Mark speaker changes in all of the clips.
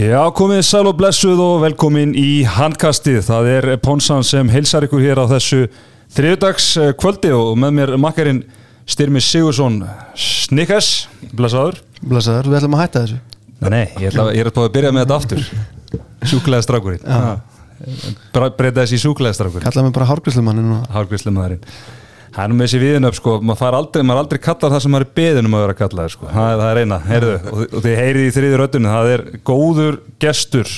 Speaker 1: Já, komið sæl og blessuð og velkomin í handkastið. Það er Ponsan sem heilsar ykkur hér á þessu þriðdags kvöldi og með mér makkarinn Styrmi Sigursson Snikkes, blessaður.
Speaker 2: Blessaður, við ætlum að hætta þessu.
Speaker 1: Nei, ég ætla, ég er að byrja með þetta aftur. Súkulega strákurinn. Breyta þessi í súkulega strákurinn.
Speaker 2: Kallaði mig bara hárgríslumannin og...
Speaker 1: Það er nú með þessi viðin upp sko, maður aldrei, maður aldrei kallar það sem maður er beðinum að vera kallaði sko, það, það er eina, heyrðu, og, og þið heyrið í þriði röttunni, það er góður gestur,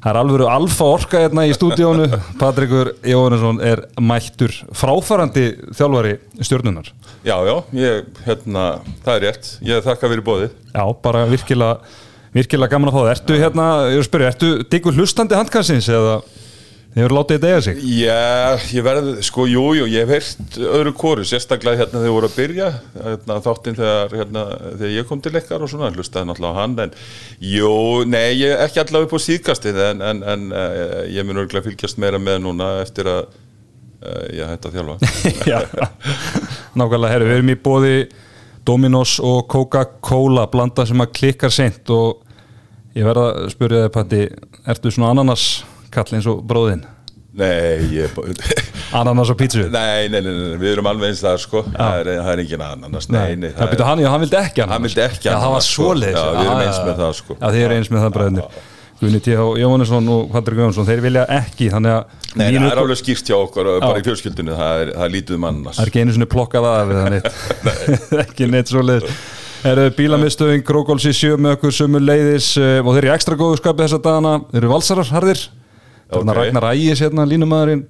Speaker 1: það er alveg alfa orka hérna í stúdíónu, Patrikur Jóhannesson er mættur fráfærandi þjálfari stjórnunar.
Speaker 3: Já, já, ég, hérna, það er rétt, ég þakka fyrir bóðið.
Speaker 1: Já, bara virkilega, virkilega gaman að fá það. Ertu hérna, ég er að spyrja, ertu diggur hlustandi handkansins eða... Þið hefur látið þetta eiga sig?
Speaker 3: Já, ég verði, sko, jú, jú, ég hef heyrt öðru kóru, sérstaklega hérna þegar þið voru að byrja, hérna, þáttinn þegar, hérna, þegar ég kom til ykkar og svona, hlustaði náttúrulega á hann, en jú, nei, ég er ekki allavega upp á síðkastið, en, en, en uh, ég mun örgulega fylgjast meira með núna eftir að uh, ég hætti að þjálfa.
Speaker 1: Já, nákvæmlega, herru, við erum í bóði Dominos og Coca-Cola, blanda sem að klikkar seint og ég verða að spyrja þig, Patti, ertu svona ananas kall eins og bróðinn?
Speaker 3: Nei, ég...
Speaker 1: ananas og pítsu?
Speaker 3: Nei, nei, nei, nei, við erum alveg eins það, sko. Það er, það er engin ananas, nei, nei.
Speaker 1: Það byrja hann, já, hann vildi ekki ananas.
Speaker 3: Hann vildi ekki
Speaker 1: ananas. Já, það var
Speaker 3: sko.
Speaker 1: svoleiðis.
Speaker 3: Já, við erum eins með það, sko.
Speaker 1: Já, þið eru eins með það bræðinir. Gunni T. Jóhannesson og Patrik Jóhannesson, þeir vilja ekki, þannig að...
Speaker 3: Nei, það er alveg skýrt hjá okkur, bara í fjölskyldinu, það er, það er lítið um annars.
Speaker 1: Það er ekki einu svona plokkað af þannig, ekki neitt svoleiðis. Er bílamistöðing Grókóls í sjö með okkur sömu leiðis og þeir eru ekstra góðu skapið þessa dagana, þeir eru valsarar harðir Okay. Ragnar Ægis hérna, línumæðurinn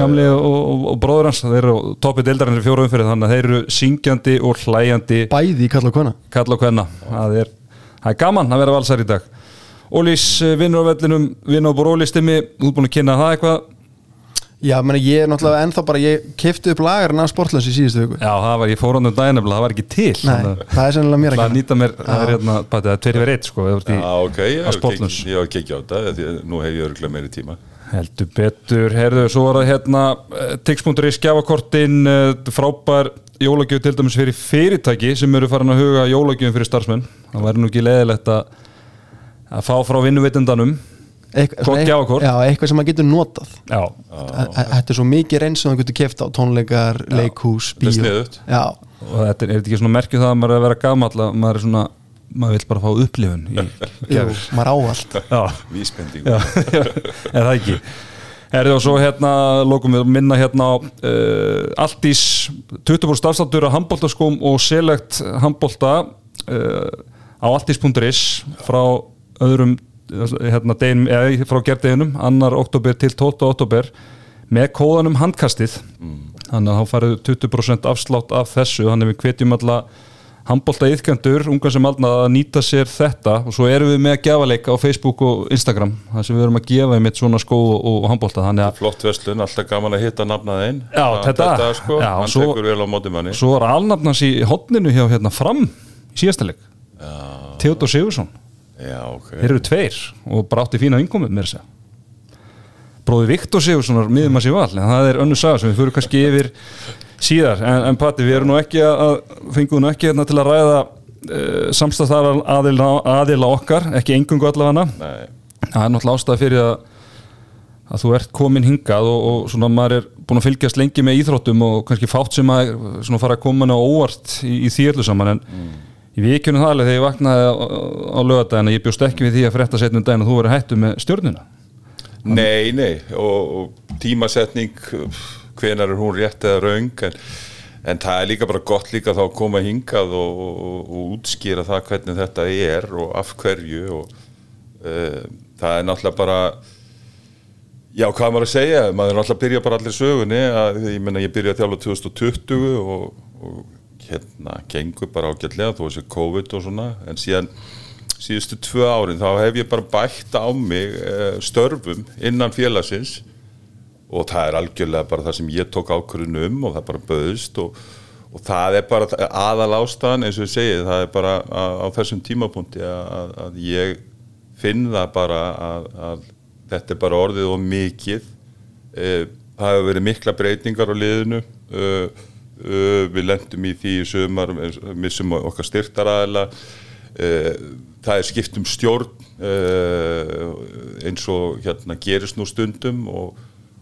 Speaker 1: gamli og, og, og bróður hans þeir eru toppið deildarinn fyrir fjóru umfyrir þannig að þeir eru syngjandi og hlæjandi.
Speaker 2: Bæði í kalla og hvenna,
Speaker 1: það er, það er gaman að vera valsar í dag. Ólís vinnur á vellinum, vinnur á Bórólistimi þú er búin að kynna það eitthvað
Speaker 2: Já, meni, ég er náttúrulega ennþá bara ég kefti upp lagarinn af sportlans í síðustu hugu
Speaker 1: Já, það var, ég fór ánum daginn það var ekki til
Speaker 2: Nei, það er sennilega mér
Speaker 1: ekki Það nýta mér, það er hérna, það er tveir verið eitt sko,
Speaker 3: Já, ok, ég hef ekki á þetta því nú hef ég örgulega meiri tíma.
Speaker 1: Heldur betur, herðu, svo var það hérna Tix.ri skjáfakortin frábær jólagjöf til dæmis fyrir fyrirtæki sem eru farin að huga jólagjöfum fyrir starfsmenn. Það væri nú ekki leðilegt að að fá frá vinnuvitundanum gjafakort.
Speaker 2: Já, eitthvað sem maður getur notað.
Speaker 1: Já.
Speaker 2: Þetta er svo mikið reyns sem það getur kæft á tónleikar, leikhús, bíó
Speaker 3: Þetta er sniðut
Speaker 2: Já.
Speaker 1: Og þetta er, er þetta ekki svona merkju það að maður er að vera gamall að maður er svona maður vil bara fá upplifun í
Speaker 2: Jú, maður ávalt
Speaker 3: Vísbending.
Speaker 1: Er það ekki? Er það svo hérna, lókum við að minna hérna á uh, Altís 20% afstáttur af handbóltaskóm og select handbólta uh, á altís.is frá öðrum hérna, degin, eða frá gerðeginum annar oktober til 12. oktober með kóðanum handkastið. Mm. þannig að þá farið 20% afslátt af þessu, þannig við hvetjum alla handbólta yðkendur, unga sem aldna að nýta sér þetta. Og svo erum við með að gefa leika á Facebook og Instagram þar sem við erum að gefa um eitt svona skó og handbólta
Speaker 3: Flott vestlun, alltaf gaman að hitta nafnaðinn
Speaker 1: Já, þetta,
Speaker 3: þetta sko, já, hann svo, tekur vel á móti manni.
Speaker 1: Svo var alnafnans í hodninu hjá hérna fram í síðasta leik. Theodor Sigursson
Speaker 3: Já, ok
Speaker 1: Þeir eru tveir og bara átti fína innkomið með þess að Bróði Viktor Sigurssonar miðum að sé val, en það er önnu saga sem við fyrir kannski yfir síðar, en, en Patti, við erum nú ekki að fengum nú ekki hérna til að ræða uh, samstæðar aðila, aðila okkar, ekki engungu allavega
Speaker 3: Nei.
Speaker 1: það er náttúrulega ástæði fyrir að að þú ert komin hingað og, og svona maður er búin að fylgjast lengi með íþróttum og kannski fátt sem að svona fara að koma ná óvart í, í öllu saman en mm. Ég vikjunum það alveg þegar ég vaknaði á, á lögadagina, ég bjóst ekki við því að frétta setnum daginn að þú verið hættu með stjórnuna.
Speaker 3: Nei, nei, og, og tímasetning, hvenar er hún rétt eða raung, en, en það er líka bara gott líka þá að koma hingað og, og, og útskýra það hvernig þetta er og af hverju og uh, það er náttúrulega bara, já hvað maður að segja, maður er náttúrulega að byrja bara allir sögunni, að, ég menna ég byrja að þjála 2020 og hérna gengur bara ágætlega þó þessi COVID og svona en síðan síðustu tvö árin þá hef ég bara bætt á mig uh, störfum innan félagsins. Og það er algjörlega bara það sem ég tók ákvörðun um og það bara böðist og, og það er bara aðal ástæðan eins og ég segi það er bara á þessum tímapunkti að, að ég finn það bara að, að þetta er bara orðið og mikið. Uh, það hefur verið mikla breytingar á liðinu uh, Uh, við lendum í því í sömar missum okkar styrtaræðila uh, það er skipt um stjórn uh, eins og hérna gerist nú stundum og,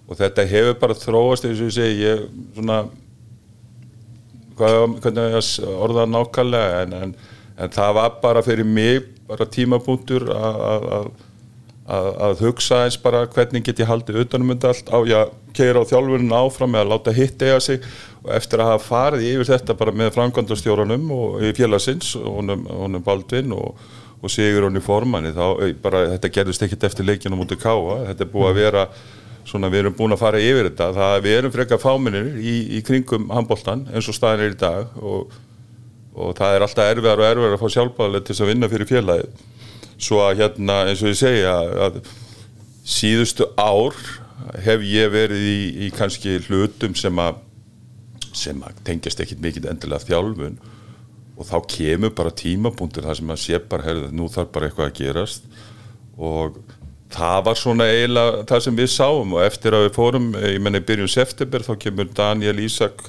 Speaker 3: og þetta hefur bara þróast eins og ég segi ég svona hvernig ég að orða það nákvæmlega en, en, en það var bara fyrir mig bara tímapunktur að, að, að, hugsa eins bara hvernig get ég haldið utanum þetta allt. Á að keira á þjálfurinn áfram eða láta hitt eiga sig. Og eftir að hafa farið yfir þetta bara með framkvæmdastjóranum og í félagsins honum, honum Baldvin og, og Sigur honni formanni þá bara þetta gerðist ekkit eftir leikinu mútið káa þetta er búið að vera svona við erum búin að fara yfir þetta. Það við erum frekar fáminir í, í kringum handbóltan eins og staðin er í dag og, og það er alltaf erfiðar og erfiðar að fá sjálfbáðileg til að vinna fyrir félagið svo að hérna eins og ég segja að síðustu ár hef ég verið í, í kannski hlutum sem að sem að tengjast ekkit mikið endilega þjálfun. Og þá kemur bara tímabúndir þar sem að sé bara, herðu, nú þarf bara eitthvað að gerast. Og það var svona eiginlega það sem við sáum. Og eftir að við fórum, ég menna í byrjun september þá kemur Daniel Ísak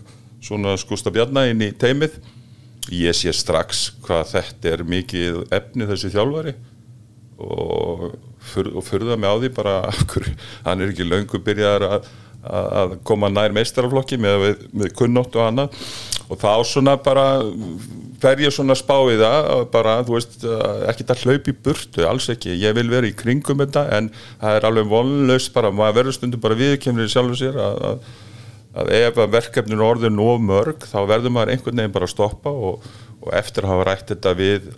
Speaker 3: svona skústa bjarna inn í teimið. Ég sé strax hvað þetta er mikið efni þessi þjálfari og, fyr, og fyrða mig á því bara hann er ekki löngu byrjaðar að að koma nær meistaraflokki með, með kunnótt og annað. Og þá svona bara fer ég svona spá í það bara, þú veist, ekki það hlaup í burtu alls ekki, ég vil vera í kringum þetta en það er alveg vonlaust bara maður verður stundum bara viðkemnir sjálfur sér að, að, að ef verkefninu orður nóg mörg, þá verður maður einhvern veginn bara að stoppa og, og eftir að hafa rætt þetta við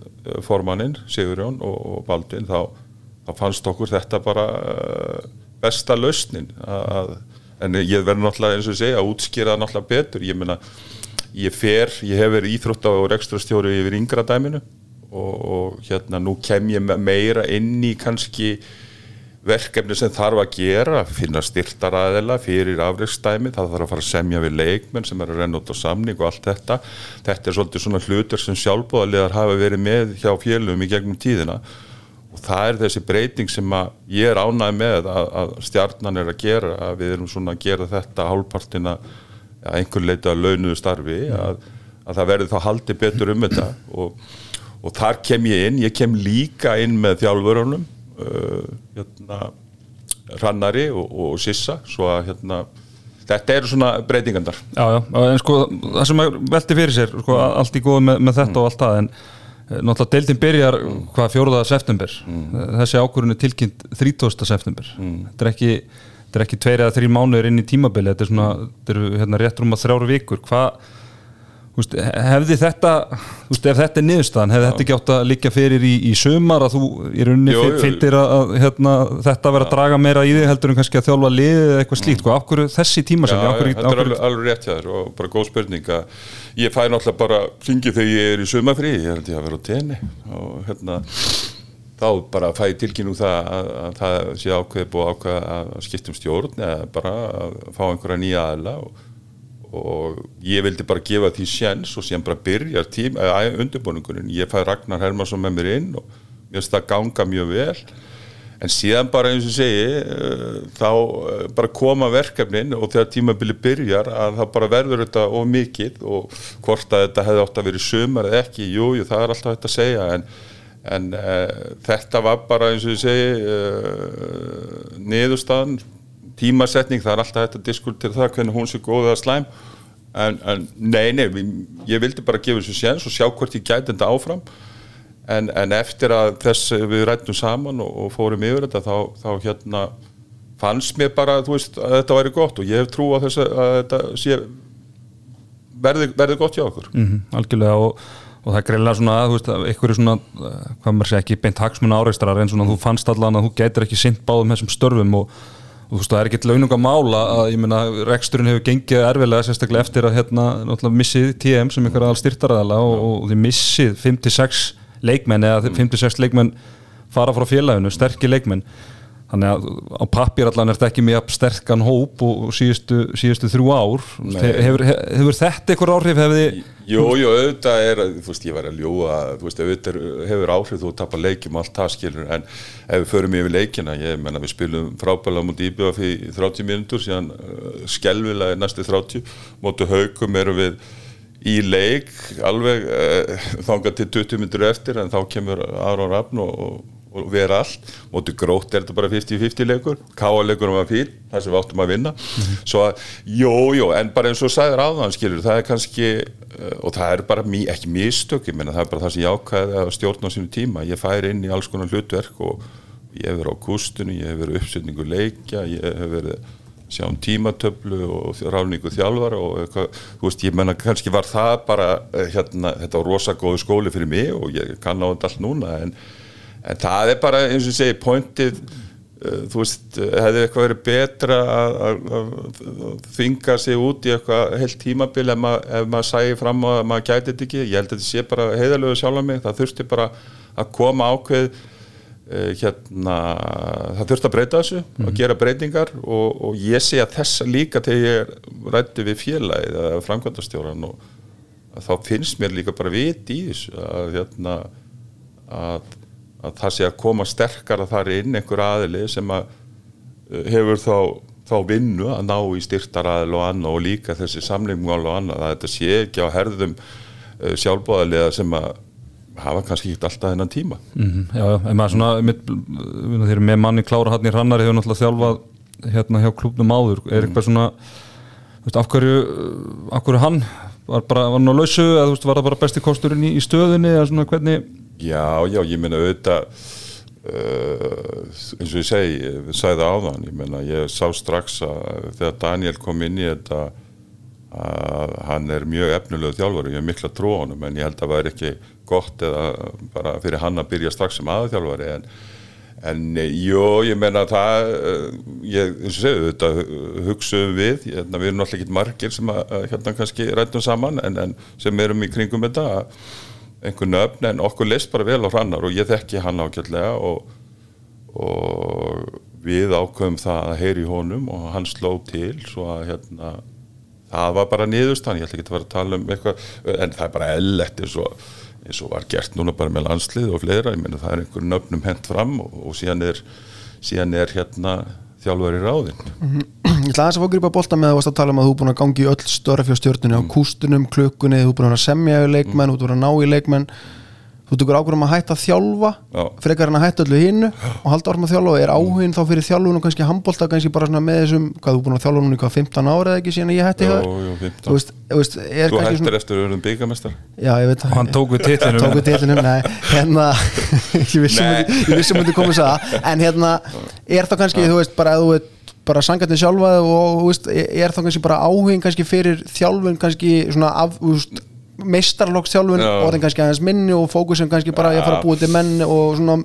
Speaker 3: formannin Sigurjón og, og Baldvin þá, þá fannst okkur þetta bara besta lausnin að en ég verður náttúrulega eins og segja að útskýra það náttúrulega betur. Ég meina, ég fer, ég hef verið íþrótt á rekstrastjóru yfir yngra dæminu og, og hérna nú kem ég meira inn í kannski verkefni sem þarf að gera finna styrtaræðila fyrir afreiksdæmi það þarf að fara að semja við leikmenn sem er að renna út á samning og allt þetta. Þetta er svolítið svona hlutur sem sjálfbóðarlegar hafa verið með hjá fjölum í gegnum tíðina. Og það er þessi breyting sem ég er ánæg með að, að stjarnan er að gera að við erum svona að gera þetta hálfpartina að einhver leita að launuðu starfi að, að það verður þá haldi betur um þetta. Og, og þar kem ég inn. Ég kem líka inn með þjálfurunum uh, hérna, Rannari og, og Sissa svo að hérna Þetta eru svona breytingandar
Speaker 1: Já, já, en sko það sem velti fyrir sér sko, allt í góð með, með þetta mm. og allt það en Náttúrulega deildin byrjar hvað fjóruða september mm. þessi ákvörðun er tilkynnt 30. september mm. þetta er ekki, ekki tveir eða þrjí mánuður inn í tímabili þetta er svona, þetta eru hérna, rétt rúm að þrjáru vikur hvað Úst, hefði þetta, úst, ef þetta er niðurstaðan hefði þetta ekki átt að líka fyrir í, í sömar að þú í rauninni fylgir að hérna, þetta verður að draga meira í þig heldur en kannski að þjálfa liðið eða eitthvað slíkt, mm. af hverju þessi tíma
Speaker 3: sem Þetta er alveg, alveg rétt hjá þér og bara góð spurning að ég fæ náttúrulega bara fingið þegar ég er í sömafrí, ég held ég að vera á tenni og hérna þá bara fæ ég tilkynnu það að, að það sé ákveð búið ákveð að skiptum stjórn eða bara að fá einhverja nýja aðla og og ég vildi bara gefa því sjens og sem bara byrja undirbúningunin, ég fæði Ragnar Hermansson með mér inn og mér finnst það ganga mjög vel. En síðan bara eins og segi uh, þá uh, bara koma verkefnin og þegar tímabili byrjar að það bara verður þetta of mikið og hvort að þetta hefði átt að vera sömur eða ekki, jújú jú, það er alltaf þetta að segja. En, en uh, þetta var bara eins og segi niðurstaðan tímasetning, það er alltaf þetta diskutir það hvernig hún sé góð eða slæm. En, en nei, nei, ég vildi bara gefa þessu séns og sjá hvort ég gæti þetta áfram. En, en eftir að þess við rættum saman og, og fórum yfir þetta þá, þá hérna fannst mér bara veist, að þetta væri gott og ég hef trú á þess að þetta sé verði, verði gott hjá okkur.
Speaker 1: Mm -hmm, Algjörlega og, og það greiðlega svona að þú veist er svona, hvað maður segja ekki beint hagsmun áreistrar en svona þú fannst allan að þú gætir ekki sint báðum þessum störfum og og þú veist það er ekkert launung að mála að ég menna reksturinn hefur gengið erfilega sérstaklega eftir að hérna missið TM sem ykkur aðal styrtaræðala og, og þið missið 5-6 leikmenn eða 5-6 leikmenn fara frá félaginu, sterkir leikmenn þannig að á pappir allan er þetta ekki mjög sterkan hóp og síðustu, síðustu þrjú ár. Hefur, hefur þetta einhver áhrif? Hefði
Speaker 3: Jú, jú, auðvitað er þú veist, ég var að ljúa, þú veist, auðvitað hefur áhrif þú tapar leikjum allt það skilur en ef við förum yfir leikina, ég menna við spilum frábæla mútið íbjöða fyrir 30 mínútur síðan uh, skelvilega næstu 30 mútið haugum eru við í leik alveg uh, þangað til 20 minnur eftir en þá kemur Aron Rafn og, og, vera allt. Móti grótt er þetta bara 50-50 leikur. Káaleikur var fín, það sem við áttum að vinna. Svo að, jú, jú, en bara eins og sæður áðan, skilur, það er kannski uh, og það er bara mý, ekki mistök ég meina, það er bara það sem ég ákvæði að stjórna á sínu tíma, ég færi inn í alls konar hlutverk og ég hef verið á kústunni ég hef verið uppsetningu leikja ég hef verið sjá um tímatöflu og ráningu þjálfara og eitthvað, þú veist, ég menna kannski var það bara eh, hérna, þetta var rosa góðu skóli fyrir mig og ég kann á þetta allt núna en, en það er bara eins og segi pointið, uh, þú veist hefði eitthvað verið betra að, að, að þvinga sig út í eitthvað heilt tímabil ef, mað, ef maður sæði fram að maður gæti þetta ekki ég held að þetta sé bara heiðalögu sjálf á mig það þurfti bara að koma ákveð Uh, hérna, það þurft að breyta þessu mm. og gera breytingar og, og ég sé að þessa líka þegar ég rætti við félagið eða framkvæmdastjóran og þá finnst mér líka bara vit í þessu að, hérna, að, að það sé að koma sterkara þar inn einhver aðili sem að uh, hefur þá, þá vinnu að ná í styrtar aðil og annað og líka þessi samlingmál og annað að þetta sé ekki á herðum uh, sjálfbóðarlega sem að hafa kannski ekki alltaf þennan tíma.
Speaker 1: Mm -hmm, Já, en maður svona með, þeir með manni klára hann í Rannari hefur náttúrulega þjálfað hérna hjá klubnum áður. Er eitthvað svona veist, af, hverju, af hverju hann var bara var hann á lausu eða veist, var það bara besti kosturinn í, í stöðunni eða svona hvernig
Speaker 3: Já, já, ég meina auðvitað uh, eins og ég segi við sæði áðan, ég meina ég sá strax að þegar Daniel kom inn í þetta að hann er mjög efnulegu þjálfari, ég er mikla hann en ég held að það væri ekki gott eða bara fyrir hann að byrja strax sem aðþjálfari en, en jú, ég menna það ég, eins og segju, þetta hugsaðum við, hérna, við erum náttúrulega ekki margir sem að, hérna kannski rættum saman en, en sem erum í kringum þetta einhvern öfn, en okkur leist bara vel á hrannar og ég þekki hann ákveðlega og, og við ákveðum það að heyri honum og hann sló til svo að hérna það var bara niðurstann, ég ætla ekki að vera að tala um eitthvað, en það er bara ellett eins og, eins og var gert núna bara með landslið og fleira, ég menna það er einhver nöfnum hent fram og, og síðan er síðan er hérna þjálfur í ráðin
Speaker 2: mm -hmm. Ég ætla að þess að fá gripa bólta með að þú varst að tala um að þú er búin að gangi öll störfi á stjórnunni mm. á kústunum, klukkunni, þú er búin að semja í leikmenn, þú er búin að ná í leikmenn þú tekur ákveðum að hætta að þjálfa
Speaker 3: Já.
Speaker 2: frekar en að hætta öllu hinnu og halda árum að þjálfa, er áhugin þá fyrir þjálfun og kannski handbólta kannski bara með þessum hvað þú búin að þjálfa núna í hvað 15 ára eða ekki síðan ég hætti það
Speaker 3: jú, 15.
Speaker 2: þú veist, þú veist, er
Speaker 3: Þú hættir eftir að verðum byggamestar
Speaker 2: Já, ég veit
Speaker 1: og hann tók við titlinum
Speaker 2: tóku titlinum, nei. Hérna, ég vissum að þið komið það en hérna, er þá kannski, þú veist, bara þú veit bara sangatni sjálfa og þú veist, er þá kannski bara áhugin kannski fyrir þjálfun kannski svona af, þú veist meistarlokks þjálfun
Speaker 3: Já.
Speaker 2: og það kannski aðeins minni og fókusin kannski bara að fara að búa til menn og svona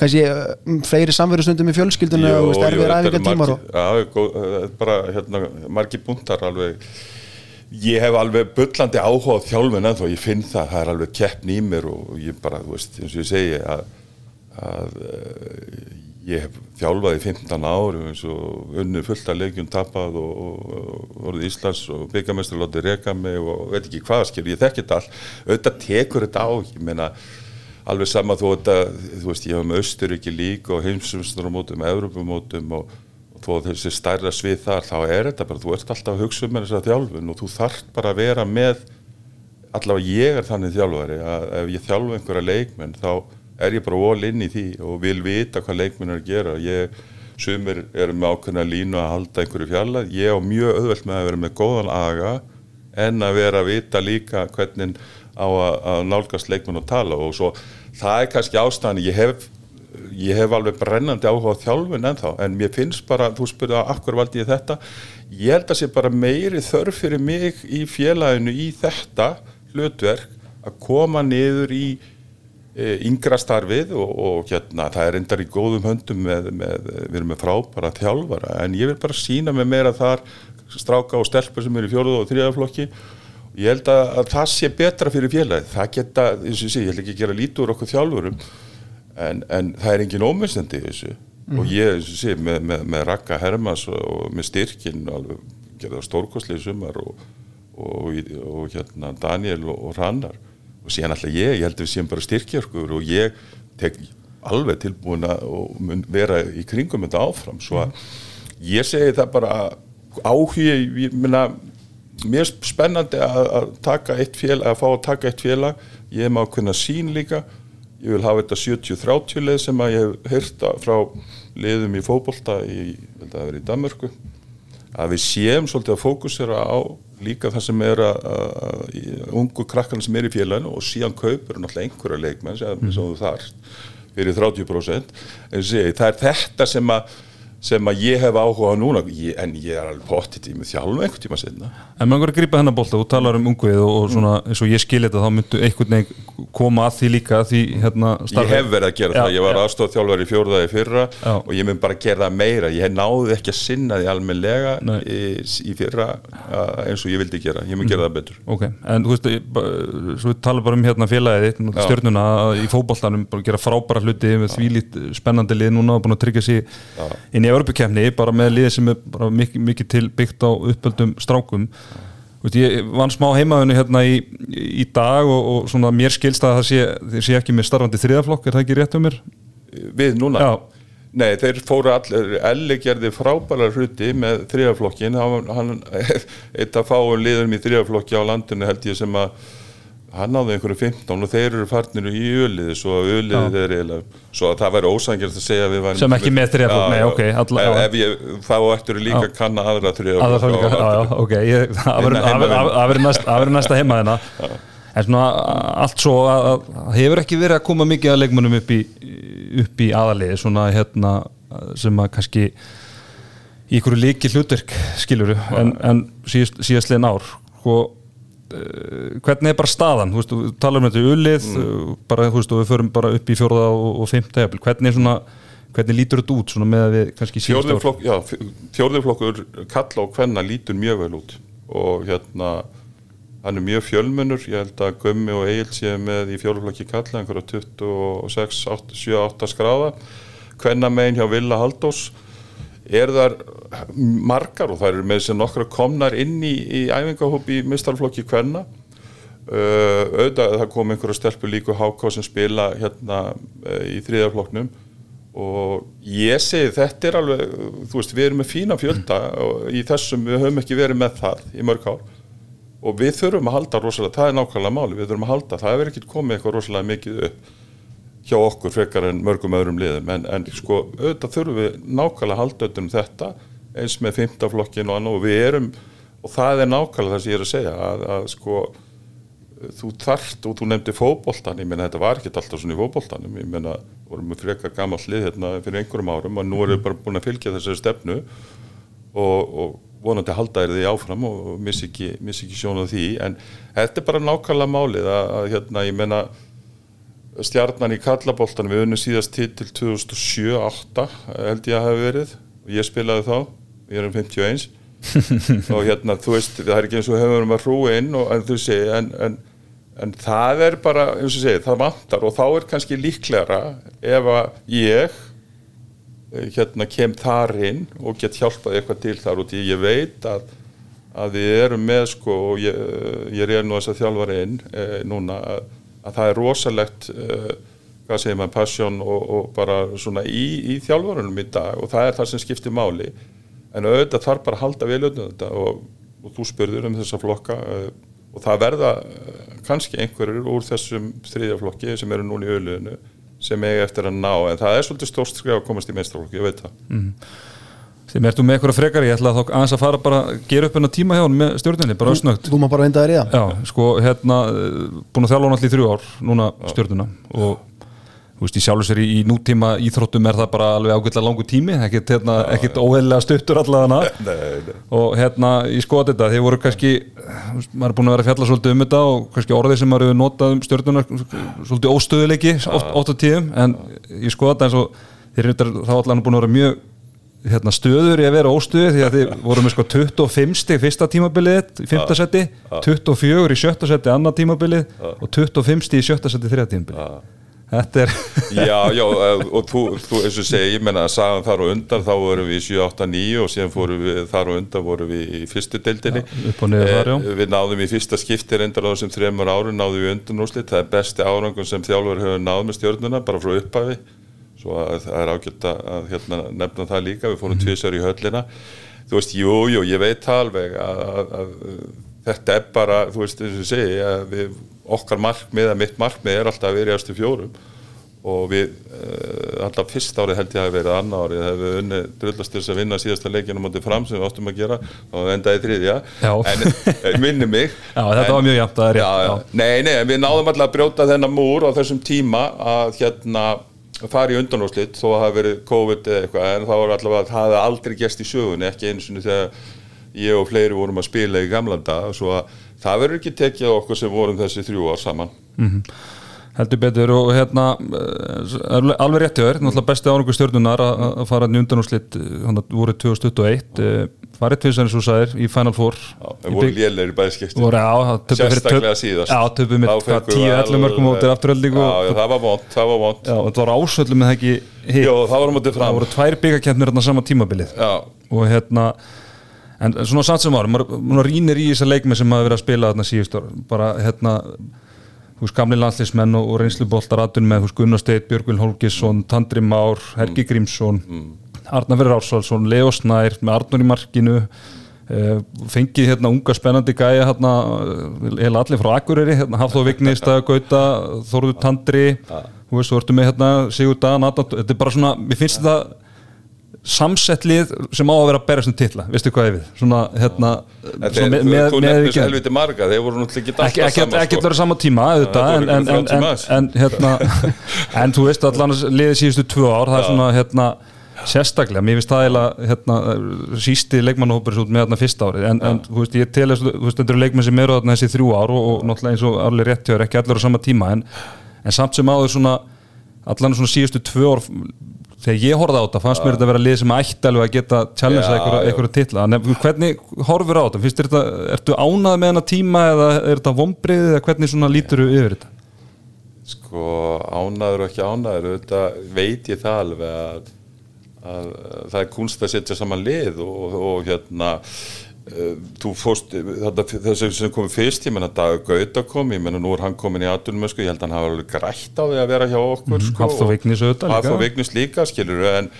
Speaker 2: kannski um, fleiri samverðustundum í fjölskyldunum og veist, erfið ræðingar tímar
Speaker 3: Já, er bara hérna, margir búntar alveg ég hef alveg bullandi áhuga á þjálfun en þó ég finn það, það er alveg keppn í mér og ég bara, þú veist, eins og ég segi að, að eh, ég hef þjálfað í 15 árum eins og unni fullt af leikjum tapað og, voruð Íslands og byggamestri lótið reka mig og veit ekki hvað skil, ég þekki þetta all auðvitað tekur þetta á, ég meina alveg sama þú þetta, þú veist, ég hef með Östuríki líka og heimsumstunarmótum Evropamótum og, og þó þessi stærra svið þar, þá er þetta bara þú ert alltaf að hugsa um þess að þjálfun og þú þarft bara að vera með allavega ég er þannig þjálfari að ef ég þjálfu einhverja leikmenn þá er ég bara all inn í því og vil vita hvað leikmenn að gera? Ég, sumir eru með ákveðna línu að halda einhverju fjalla, ég á mjög auðvelt með að vera með góðan aga en að vera að vita líka hvernig á að, að nálgast leikmenn og tala. Og svo það er kannski ástæðan ég hef, ég hef alveg brennandi áhuga á þjálfun ennþá en mér finnst bara, þú spurði að akkur valdi ég þetta? Ég held að sé bara meiri þörf fyrir mig í félaginu í þetta hlutverk að koma niður í yngra starfið og, og hérna það er endar í góðum höndum með, með, við erum með frábæra þjálfara en ég vil bara sína mig meira þar stráka og stelpur sem eru í fjóruð og þriðaflokki ég held að, að það sé betra fyrir félagið, það geta eins og ég sé, ég ætla ekki að gera lítið úr okkur þjálfurum en, en það er engin ómestandi þessu. Og ég, eins og ég sé, með, með, með Raka Hermas og, og með styrkin alveg gerða stórkostlið sumar og, og, og hérna Daniel og Rannar og síðan alltaf ég, ég held að við séum bara styrkjarkur og ég tek alveg tilbúin að vera í kringum þetta áfram. Svo að ég segi það bara áhugi, ég minna mér er spennandi að, taka eitt félag, að fá að taka eitt félag. Ég hef maður kunna sín líka. Ég vil hafa þetta 70-30 leið sem að ég hef heyrt frá liðum í fótbolta í, það veri í Danmörku að við séum svolítið að fókusera á líka það sem er að, að, ungu krakkarna sem er í félaginu og síðan kaupur náttúrulega einhverja leikmenn sem, mm. sem þú þarft fyrir 30% en það er þetta sem að sem að ég hef áhuga á núna. Ég, en ég er alveg pottit í mig þjálfum einhvern tíma senna
Speaker 1: En maður er að grípa hennar bólta, þú talar um ungvið og, og svona eins og ég skilja þetta þá myndu einhvern veginn koma að því líka því hérna
Speaker 3: starfi. Ég hef verið að gera já, það, ég var aðstofað þjálfur í fjórðaði fyrra já. og ég mynd bara að gera það meira, ég náði ekki að sinna því almenlega í, í fyrra eins og ég vildi gera, ég mynd gera það betur.
Speaker 1: Ok, en þú veist, svo við tala bara um hérna félagið, í fókbóltanum, bara með þvílít spennandi lið núna og búin að tryggja sér inn í Europakefni bara með lið sem er mikið, mikið til byggt á uppöldum strákum ég vann smá heimaðunni hérna í, í dag og, og svona mér skilst að það sé, sé ekki með starfandi þriðaflokk, er það ekki rétt um mér?
Speaker 3: Við núna? Já. Nei, þeir fóru allir, Elli gerði frábæra hruti með þriðaflokkin hann, eitt að fáum liðum í þriðaflokki á landinu held ég sem að hann náði einhverju 15 og þeir eru farnir í öliði svo að öliði er eiginlega svo að það væri ósangjast að segja við
Speaker 1: sem ekki með þrjaflokk, nei ok
Speaker 3: alla, ef, ef ég, þá ættur líka að kanna aðra þrjaflokk
Speaker 1: ok, það verður næsta heima þennan en svona allt svo að, að hefur ekki verið að koma mikið að leikmunum upp í, í aðaliði svona hérna sem að kannski í ykkur líki hlutverk skiluru en, en síðast, síðastlegin ár. Sko Eh, hvernig er bara staðan, þú veist, við talum um þetta ullið, mm. bara, þú veist, og við förum bara upp í fjórða og, og fymta hefl, hvernig er svona, hvernig lítur þetta út svona með að við kannski síðust ár?
Speaker 3: Já, fjórðurflokkur kalla og hvenna lítur mjög vel út. Og hérna, hann er mjög fjölmunur, ég held að Gummi og Egil séu með í fjórðurflokki kalla einhverja 26, 7-8 skráða, hvenna megin hjá Villa Haldós er þar margar og það eru með þessi nokkra komnar inn í, í æfingahópi í mistarflokki hverna uh, auðvitað það kom einhverja stelpu líku háká sem spila hérna uh, í þriðarflokknum og ég segi þetta er alveg þú veist við erum með fína fjölda og í þessum við höfum ekki verið með það í mörg ár. Og við þurfum að halda rosalega, það er nákvæmlega máli, við þurfum að halda það hefur ekki komið eitthvað rosalega mikið upp hjá okkur frekar en mörgum öðrum liðum. En, en sko auðvitað þurfum við nákvæmlega að halda auðvitað um þetta eins með fymtaflokkin og annað og við erum og það er nákvæmlega það sem ég er að segja að, að sko þú þart og þú nefndi fókbóltan ég menna þetta var ekki alltaf svona í fókbóltanum ég menna vorum við frekar gammal lið hérna fyrir einhverjum árum og nú erum við bara búin að fylgja þessari stefnu og, og vonandi halda er því áfram og missi ekki, ekki sjónað því. En þetta er bara nákvæmlega málið að, að hérna ég menna stjarnan í Kallaboltan við unnum síðast til til 2007-08 held ég að hafa verið. Og ég spilaði þá, ég er um 51 og hérna þú veist það er ekki eins og hefur að hrúi inn og, en þú segi en, en, en það er bara, eins og segi, það vantar. Og þá er kannski líklæra ef að ég eh, hérna kem þar inn og get hjálpað eitthvað til þar og ég veit að, að við erum með sko og ég, ég er nú þess að þjálfara inn e, núna að að það er rosalegt uh, hvað segir maður, passion og, og bara svona í, í þjálfurunum í dag og það er það sem skiptir máli. En auðvitað þarf bara að halda vel auðvitað þetta og, og þú spurður um þessa flokka uh, og það verða uh, kannski einhverjur úr þessum þriðjaflokki sem eru núna í auðliðinu sem er eftir að ná. En það er svolítið stórst skrif að komast í meistraflokki, ég veit það. Mm.
Speaker 1: Þeim ertu með eitthvað frekar, ég ætla að þá aðeins að fara bara að gera upp enna tíma hjá hann með stjórnunni, bara össnögt.
Speaker 2: Þú má bara vinda þér í það.
Speaker 1: Já, sko, hérna, búin að þjálfa hann allir í þrjú ár, núna stjórnuna og þú veist, í sjálf og sér í, í nútíma íþróttum er það bara alveg ágætlega langu tími, ekkert, hérna, ekkert óheililega stuttur allavega og hérna, ég skoða þetta, þeir voru kannski, maður er búin að vera að fjalla svolítið um þetta og kannski orðið sem maður hefur notað um stjórnuna, svolítið óstöðuleiki oft, oft á tíum, en ég skoða þetta eins og þeir eru þá allavega búin að vera mjög hérna, stöður í að vera óstöðu því að þið voru með sko 25 stig fyrsta tímabilið í fymta seti, 24 í sjötta seti annar tímabilið og 25 stig í sjötta seti þriða tímabilið. Þetta er
Speaker 3: Já, já, eh, og þú, þú eins og segi, ég menna sagðan þar og undan þá vorum við í 7, 8, 9 og síðan fórum við þar og undan vorum við í fyrstu deildinni.
Speaker 1: Ja, þar,
Speaker 3: eh, Við náðum í fyrsta skipti reyndar á þessum þreymur árum náðum við undan úrslit, það er besti árangun sem þjálfur hefur náð með stjórnuna, bara frá upphafi svo að það er ágætt að hérna, nefna það líka, við fórum mm -hmm. tvísar í höllina þú veist, jú, jú, ég veit alveg að, að, að þetta er bara, þú veist, eins og ég segi að við, okkar markmið, að mitt markmið er alltaf að vera í eftir fjórum og við, uh, alltaf fyrst árið held ég að verið annar árið, þegar við unni drullast til þess að vinna síðasta leikinu mútið fram sem við áttum að gera og endaði þriðja
Speaker 1: Já.
Speaker 3: en eh, minni mig
Speaker 1: Já, þetta
Speaker 3: En-
Speaker 1: var mjög jafnt, það er rétt.
Speaker 3: Nei, nei, við náðum alltaf að brjóta þennan múr á þessum tíma að hérna fara í undanúrslit þó að það hafi verið COVID eða eitthvað en þá var allavega að það hafði aldrei gest í sögunni ekki einu sinni þegar ég og fleiri vorum að spila í gamla dag svo að það verður ekki tekið á okkur sem vorum þessi þrjú ár saman
Speaker 1: heldur betur og hérna eh, alveg rétti verð, náttúrulega besti árangur stjórnunar að fara inn í undanúrslit hann voru 2021 eh, farið tvisar eins og sæðir í Final Four.
Speaker 3: Bæðskipti
Speaker 1: voru á, það töpuðu fyrir
Speaker 3: Sérstaklega síðast.
Speaker 1: já,
Speaker 3: fengum við
Speaker 1: 10-11 mörgum mótir afturöldingu
Speaker 3: það var vond, það var
Speaker 1: og var ásöldum með það ekki hitt.
Speaker 3: Það var á
Speaker 1: það voru tvær byggakefnir þarna sama tímabilið. Og hérna en svona samt sem árum, maður, rínir í þessa leikmi sem maður verið að spila þarna síðust ára bara hérna veist, gamli landslismenn og, og reynsluboltar atun með veist, Gunnar Steit, Björgvin Holgesson Tandri Már, Helgi Grímsson Arnar Verður Ársvaldsson, Leo Snær með Arnur í markinu uh, fengið hérna unga spennandi gæja hérna, heila allir frá Akureyri hérna, Hafþó Vigni, Stæða Gauta Þorður Tandri, þú veist, þú ertu með hérna Sigur Adam, þetta er bara svona mér finnst þetta samsett lið sem á að vera að berja sem titla veistu hvað ég við, svona hérna svona
Speaker 3: þeir, þú nefnir
Speaker 1: ekki-
Speaker 3: helviti marga, þeir voru náttúrulega ekki
Speaker 1: ekki, ekki,
Speaker 3: saman,
Speaker 1: ekki
Speaker 3: sko.
Speaker 1: verið sama tíma auðvitað, en, en, en,
Speaker 3: ykkur 30
Speaker 1: en, hérna, en þú veist allan liðið síðustu tvö ár það er svona hérna sérstaklega, mér finnst það eiginlega hérna, sísti leikmannahópur svo með hérna fyrsta árið en, en þú veist, ég tel þess, þú veist, þetta eru leikmenn sem eru þarna þessi þrjú ár og, og náttúrulega eins og allir rétt hjá er ekki allir á sama tíma en, en samt sem áður svona allan svona síðustu tvö ár þegar ég horfði á þetta, fannst mér þetta að vera lið sem ætti alveg að geta challenge
Speaker 3: Já,
Speaker 1: einhverja,
Speaker 3: já.
Speaker 1: einhverja titla, en hvernig horfur á þetta, finnst þér þetta, ertu ánað með hennar tíma eða er þetta vombriðið eða hvernig svona lítur þú yfir þetta?
Speaker 3: sko ánaður og ekki ánaður auðvitað veit ég það alveg að, að það er kunst að setja saman lið og, og hérna þú fórst þetta, þessi sem kom fyrst, ég menna Dagur Gauta kom ég menna nú er hann komin í atunum sko, ég held að hann hafa alveg grætt á því að vera hjá okkur sko,
Speaker 1: Hafþór Vignis líka.
Speaker 3: Skilur en,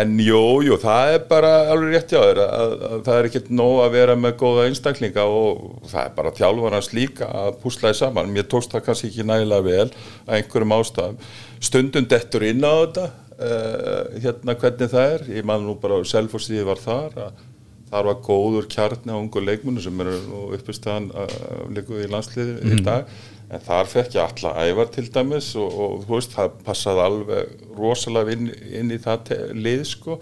Speaker 3: en jú, jú, það er bara alveg rétt þér að, að, að það er ekkert nóg að vera með góða einstaklinga og það er bara þjálfarans líka að púslaði saman, mér tókst það kannski ekki nægilega vel að einhverjum ástæðum. Stundum dettur inn á þetta uh, hérna hvernig það er. Ég man nú bara selfostíði var þar að þar var góður kjarni á ungu leikmunum sem eru uppistæðan uh, líku í landsliði í dag. En þar fekk ég alla ævar til dæmis og, og þú veist, það passaði alveg rosalega inn, inn í það lið sko.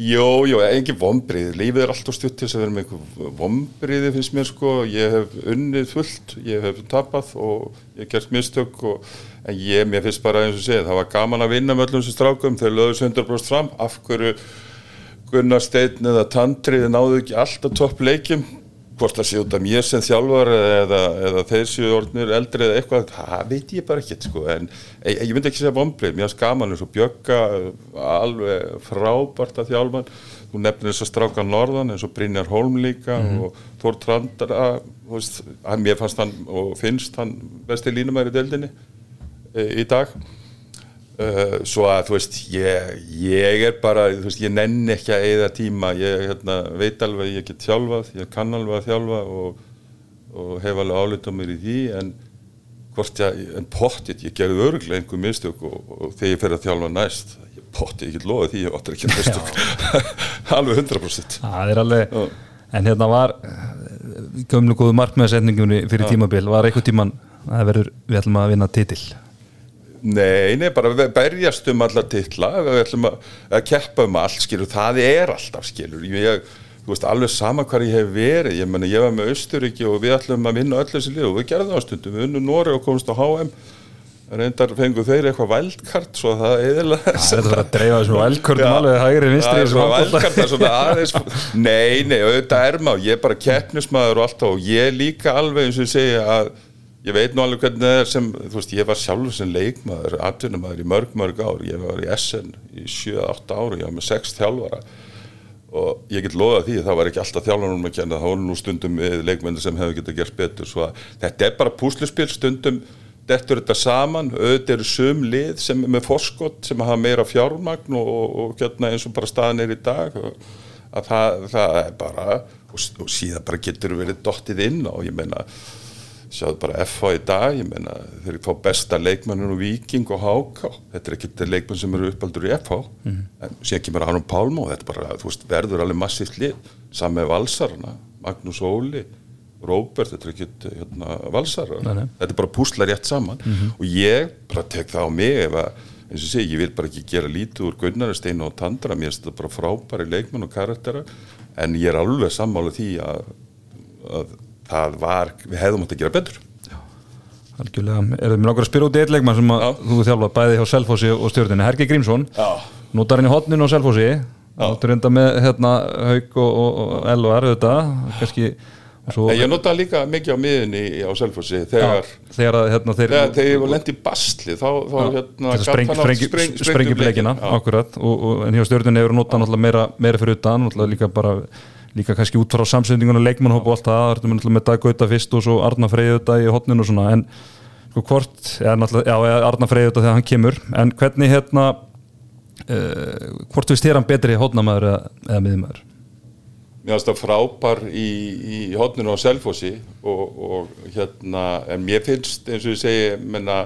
Speaker 3: Jó, jó, engin vombriði, lífið er alltaf stutt til þess að vera með einhver vombriði finnst mér sko, ég hef unnið fullt, ég hef tapað og ég hef gert mistök og en ég, mér finnst bara eins og segja, það var gaman að vinna með öllum sem strákum, þeir lögðu 100% fram, af hverju Gunnar Steinn eða Tandri náðu ekki alltaf topp leikjum. Hvort það sé út af mér sem þjálfar eða, eða þeir séu orðnir eldri eða eitthvað, það veit ég bara ekkert sko. en ég, ég myndi ekki segja vombrið mér er skaman eins og Bjögga alveg frábært að þjálfan þú nefnir þess að stráka norðan eins og Brynjar Holm líka og Þór Trandara veist, mér fannst hann og finnst hann besti línumæri deildinni e, í dag uh, svo að þú veist ég, ég er bara, þú veist, ég nenni ekki að eyða tíma, ég hérna, veit alveg að ég get þjálfað, ég kann alveg að þjálfa og, og hef alveg álita mér í því en hvort ég, en pottið, ég gerði örglega einhver mistök og, og þegar ég fer að þjálfa næst ég pottið, ég get loðið því, ég áttur ekki mistök. Alveg 100%
Speaker 1: Það er alveg,
Speaker 3: Já.
Speaker 1: en hérna var gömlu góðu markmiðasetningunni fyrir tímabil, var eitthvað tíman það verður, við ætlum að vinna titil
Speaker 3: Nei, nei, bara við berjast um alla titla, við ætlum að, að keppa um allt, skilur, það er alltaf, skilur, ég, þú veist, alveg sama hvar ég hef verið, ég menna, ég var með Austuríki og við ætlum að vinna öll þessi lið og við gerðum það á stundum, við unnum Nóri og komumst á HM, reyndar fengu þeir eitthvað vældkart, svo að það eðilega
Speaker 1: Það er þetta að dreifa þessum velkörnum alveg hægri vinstri
Speaker 3: Það
Speaker 1: í
Speaker 3: svona
Speaker 1: þessum handbolta.
Speaker 3: vældkart, það er svona aðeins Nei, nei, auðvitað er maður, ég er bara keppnismæður og alltaf og ég líka alveg eins og segja að ég veit nú alveg hvernig það er sem, þú veist, ég var sjálfur sem leikmaður, atvinnumæður í mörg, mörg ár, ég var í SN í 7-8 ára, ég var með 6 þjálfara. Og ég get loðað því það var ekki alltaf þjálfarnum að kenna, það voru nú stundum við leikmenni sem hefur getað gert betur. Svo að þetta er bara púsluspil. Stundum dettur þetta saman, auðvitað eru sum lið sem er með forskott sem hafa meira fjármagn og, og, og hérna eins og bara staðan er í dag. Og að það, það er bara og, síðan bara getur verið dottið inn og ég meina sjáðu bara FH í dag, ég meina þeir fá besta leikmannur og Viking og HK þetta er ekkert leikmann sem eru uppaldur í FH en síðan kemur Aron Pálma og þetta bara, þú veist, verður alveg massíft lið. Saman með valsarana, Magnús Óli Róbert, þetta er ekkert hérna, valsarar,
Speaker 1: Nei, nei.
Speaker 3: þetta er bara púsla rétt saman. Og ég bara tek það á mig ef að, eins og segi, ég vil bara ekki gera lítið úr Gunnarsteinu og Tandra, mér finnst þetta bara frábæri leikmenn og karaktera en ég er alveg sammála því að, að það var, við hefðum átt að gera betur.
Speaker 1: Algjörlega, er það mér langar að spyrja út í eitt leikmann sem að þú þjálfa bæði hjá Selfossi og stjórninni, Hergi Grímsson. Notar hann í hotninu á Selfossi. Áttur enda með hérna, Hauk og, og, og Elvar auðvitað, kannski og svo,
Speaker 3: ég nota líka mikið á miðunni á Selfossi þegar,
Speaker 1: Já, þegar hérna, þeir,
Speaker 3: þegar, þegar ég var lent í basli þá, þá hérna
Speaker 1: Þetta spreng,
Speaker 3: spreng-
Speaker 1: sprengi,
Speaker 3: sprengt upp
Speaker 1: leikina
Speaker 3: leikinn. Já.
Speaker 1: akkurat, og, og, en hjá stjórnunni hefur notað meira, meira fyrir utan líka bara líka kannski út frá samsendingunum leikmannhóp og allt það, það ertum náttúrulega með Daggauta fyrst og svo Arna Freyð þetta í hotninu og svona en sko hvort, já, eða Arna Freyð þetta þegar hann kemur, en hvernig hérna uh, hvort þér hann betri hotnamaður eða, miðjumæður?
Speaker 3: mér finnst það frábær í, í hodninu á Selfossi og, og hérna, en mér finnst eins og ég segi, menna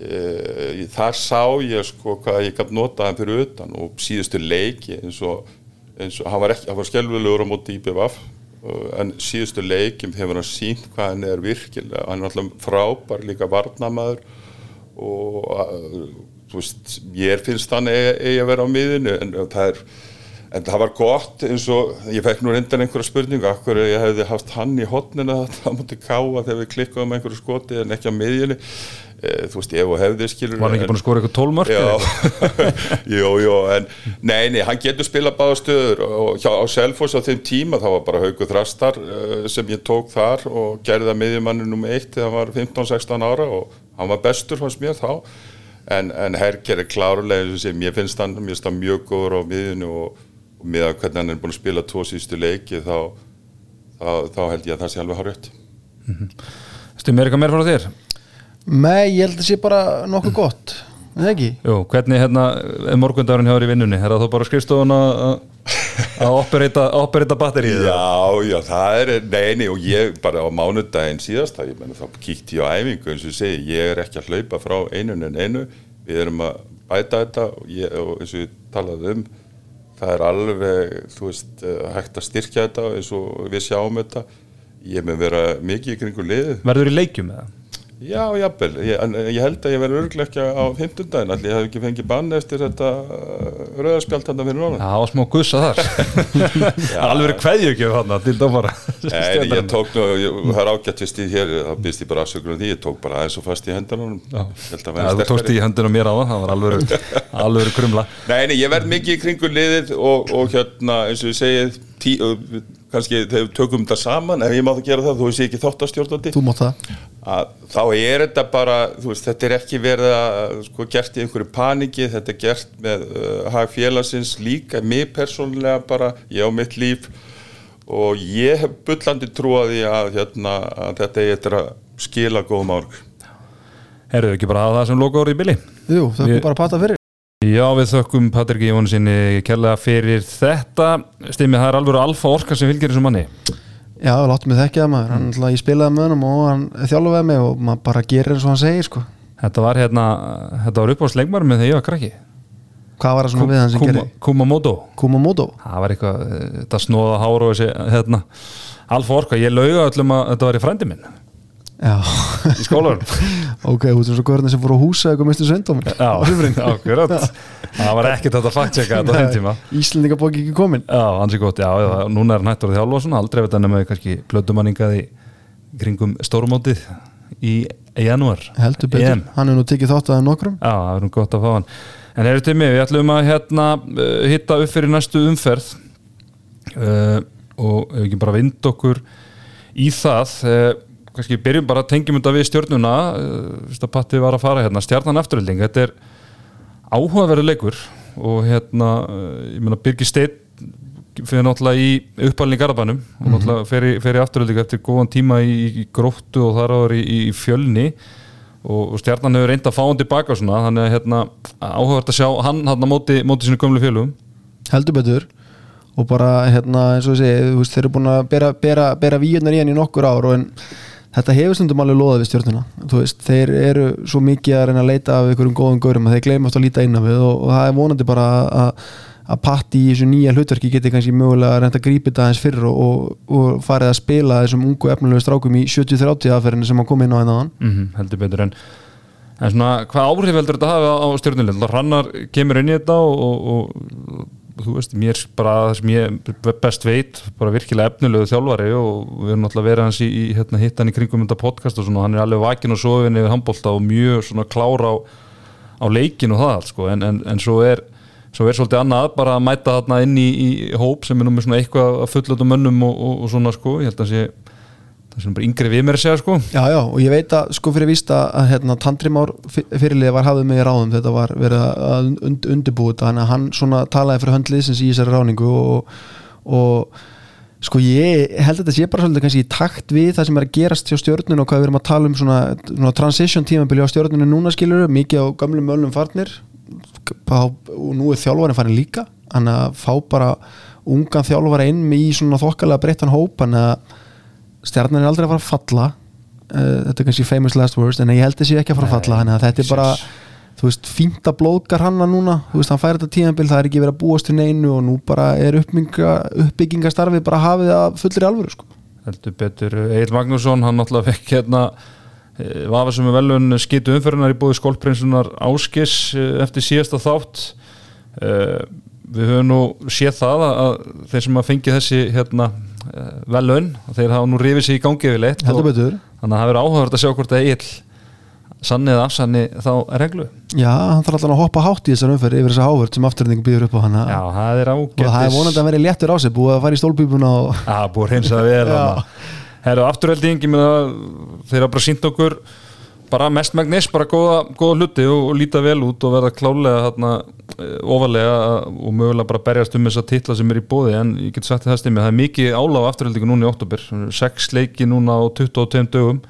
Speaker 3: e, þar sá ég sko hvað ég gætt notað hann fyrir utan og síðustu leiki eins og, eins og hann var, var skelvilegur á móti IBVF en síðustu leikim hefur hann sínt hvað hann er virkilega, hann er alltaf frábær líka varnamaður og uh, þú veist, ég finnst hann eigi að vera á miðinu en það er En það var gott eins og, ég fekk nú reyndan einhverja spurningu, akkur ég hefði haft hann í hotnina það múti káa þegar við klikkuðum einhverju skoti en ekki á miðjunni. E, þú veist, ég og hefði skilur.
Speaker 1: Var hann ekki búin að skora eitthvað tólmörk?
Speaker 3: Jú, jú, en nei, nei, hann getur spilað báða stöður og hjá, á Selfoss á þeim tíma þá var bara Haugur Þrastar uh, sem ég tók þar og gerði það miðjumannu nummer eitt þegar hann var 15-16 ára og hann var bestur fannst mér þá en, en Herger er og sem ég finnst hann, mjög góður á miðjunni og með að hvernig hann er búin að spila tvo síðustu leiki þá, þá, þá held ég að það sé alveg hár rétt
Speaker 1: Stum er eitthvað meira frá þér?
Speaker 2: Nei, ég held að sé bara nokkuð gott Er Það ekki?
Speaker 1: Jú, hvernig hérna er morgundagurinn hjá þér í vinnunni? Er það þá bara skrifstofun að að operita, batterið?
Speaker 3: Já, já, það er, neini og ég bara á mánudaginn síðasta, ég menna þá kíkti ég á æfingu eins og segi, ég er ekki að hlaupa frá einun en einu, við erum að bæta þetta og, ég, og eins og ég talaði um, það er alveg, þú veist, eh, hægt að styrkja þetta eins og við sjáum þetta, ég með vera mikið í kringu liðið.
Speaker 1: Verður í leikjum með það?
Speaker 3: Já, jafnvel, ég, ég held að ég verði örglega ekki á 15 daginn, allir ég hef ekki fengið bann eftir þetta rauðarspjald hann fyrir nóna.
Speaker 1: Það var smá gussa þar Alveg kveðju ekki þarna til dómara
Speaker 3: Nei, ég tók nú, það er ágætt við stíð hér, þá byrst ég bara afsökunum því, ég tók bara aðeins og fast í hendunum.
Speaker 1: Já.
Speaker 3: Að
Speaker 1: Já, þú tókst í hendina mér á það, það var alveg, alveg krumla
Speaker 3: Nei, nei, ég verð mikið í kringu liðið og, og hérna, eins og ég segi, tí, kannski þegar við tökum þetta saman, ef ég má það gera það, þú veist ég ekki þáttastjórnandi,
Speaker 2: Þú mátt það.
Speaker 3: Að þá er þetta bara, þú veist, þetta er ekki verið að, sko, gert í einhverju paniki, þetta er gert með uh, hag félagsins líka, mig persónulega bara, ég á mitt líf. Og ég hef bullandi trúaði að, hérna, að þetta er eftir að skila góðum árg.
Speaker 1: Herðu ekki bara að hafa það sem logo orðið í bili?
Speaker 2: Jú, það er bara að pata fyrir
Speaker 1: Já, við þökkum Patrik Jónu sinni kærlega fyrir þetta. Stimmið, það er alveg alfa orka sem fylgir þessum manni.
Speaker 2: Já, láttu mig þekkja það maður. Hann, mm. Ég spilaði með honum og hann þjálfaði mig og maður bara gerir eins og hann segir sko.
Speaker 1: Þetta var hérna, þetta var upp á sleikmar með þegar ég var krakki.
Speaker 2: Hvað var það svona við hann sem
Speaker 1: Kuma-
Speaker 2: gerir?
Speaker 1: Kumamoto.
Speaker 2: Kumamoto.
Speaker 1: Það var eitthvað, eh, þetta snóða hár og þessi, hérna Alfa orka, ég lauga öllum að þetta var í frændi minn í skólarum
Speaker 2: ok, þú veist svo hvernig sem fór að húsa eitthvað mistu söndum
Speaker 1: Það var ekkert þetta fact-checka þetta á þeim tíma.
Speaker 2: Íslendingabóki ekki komin.
Speaker 1: Já, ansi gott, já, já, núna er hann hættur að þjálfa og svona, aldrei veit hann með kannski plötumanningað í kringum stórumótið í janúar.
Speaker 2: Heldur betur,
Speaker 1: EM.
Speaker 2: hann er nú tekið þátt að nokkrum.
Speaker 1: Já, það er nú gott að fá hann. En heyrðu til mig, við ætlum að hérna uh, hitta upp fyrir næstu umferð. Uh, og ef ekki bara vind okkur í það uh, kannski byrjum bara að tengjum þetta við stjörnuna uh, fyrst að Patti var að fara hérna stjarnan afturölding, þetta er áhugaverðu leikur og hérna uh, ég meina Birgir Steinn fyrir náttúrulega í uppalinn í Garabænum og náttúrulega fer í, fer í afturölding eftir góðan tíma í, í gróttu og þar áður í, í fjölni og, og stjarnan hefur reynd að fá hann tilbaka svona, þannig að hérna, áhugavert að sjá hann hann móti, móti sinu gömlu fjölum
Speaker 2: Heldur betur. Og bara hérna eins og segi þú veist, þeir eru búin að bera, bera, bera víunar í hann í nokkur ár og en þetta hefur stundum alveg loðað við stjórnuna veist, þeir eru svo mikið að reyna að leita af einhverjum góðum gaurum að þeir gleyma aftur að líta inn á við og, og það er vonandi bara að að Patti í þessu nýja hlutverki geti kannski mögulega að reynda að grípa þetta aðeins fyrr og, og, farið að spila þessum ungu efnulegu strákum í 70-30 aðferðinu sem hann kom inn á hennan
Speaker 1: mm heldur betur. En en svona, hvað áhrif heldur þetta hafa á stjórnulegn Rannar kemur inn í þetta og, og, og þú veist, mér bara það sem ég best veit bara virkilega efnulegu þjálfari og við erum náttúrulega verið hans í, í hérna, hittan í kringum þetta podcast og svona, hann er alveg vakin og sofin yfir handbólta og mjög svona klára á, á leikin og það allt sko, en, en, en svo er svo er svolítið annað bara að mæta þarna inn í, í hóp sem er nú með svona eitthvað að fulla út um mönnum og, og, og svona sko, ég held að sé það sem bara yngri við mér að segja sko.
Speaker 2: Já, já, og ég veit að sko fyrir vísta að hérna, Tandrimár fyrirlið var hafðið með í ráðum. Þetta var verið að und, undirbúið þannig að hann svona talaði fyrir höndliðsins í þessari ráningu og, og sko ég held að þetta sé bara svolítið kannski í takt við það sem er að gerast hjá stjórnun og hvað við erum að tala um svona, svona transition tímabili á stjórnunum núna skilur mikið á gamlum mönnum farnir. Og nú er þjálfarinn farin líka. Hann að fá bara ungan þjálfara inn í svona þokkalega breyttan hóp. Hann að stjarnan er aldrei að fara að falla uh, þetta er kannski famous last words en ég held þessi ekki að fara að falla hann að þetta er bara þú veist, fínt að blóðgar hann að núna þú veist, hann fær þetta tíðanbill, það er ekki verið að búast til neinu og nú bara er uppbyggingastarfið bara hafið að fullir í alvöru sko.
Speaker 1: heldur betur, Egil Magnússon hann náttúrulega fekk hérna vafa sem er velun skitu umferðunar í búið skólprinsunar áskis eftir síðasta þátt við höfum nú séð það að þeir sem að fengi þessi hérna, velun, þeir hafa nú rifið sér í gangi við leitt
Speaker 2: heldur betur.
Speaker 1: þannig að það verður áhugavert að sjá hvort það er sannið eða afsanni þá reglu.
Speaker 2: Já, hann þarf alltaf að hoppa hátt í þessar umferð yfir þessa ávörð sem afturhendingum býður upp á hann
Speaker 1: Já, það er ágættis
Speaker 2: og það er vonandi að vera léttur á sig, búið að fara í stólpípuna og...
Speaker 1: Já, búið að reynsa það vel Herru, meina þeir hafa bara sínt okkur bara mestmægnis, bara góða, góða hluti og, og líta vel út og verða klálega hérna, ofalega og mögulega bara berjast um þessa titla sem er í bóði en ég get sagt það stymmi, það er mikið áláð á afturheldingu núna í oktober, sex leiki núna á 22 dögum.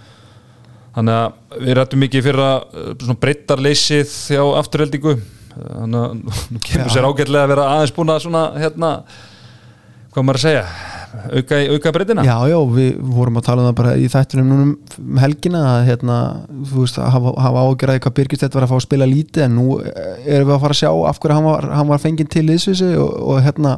Speaker 1: Þannig að við rættum mikið fyrir að breyttarleysið þjá afturheldingu. Þannig að nú kemur sér ágætlega að vera aðeins búin að svona hérna, hvað maður að segja auka, auka breytina?
Speaker 2: Já, já, við vorum að tala um það bara í þættunum núna um helgina að hérna, þú veist, að hafa, hafa ágjörði hvað Birgit þetta var að fá að spila lítið en nú erum við að fara að sjá af hverju hann var, hann var fenginn til liðsvísi og, og hérna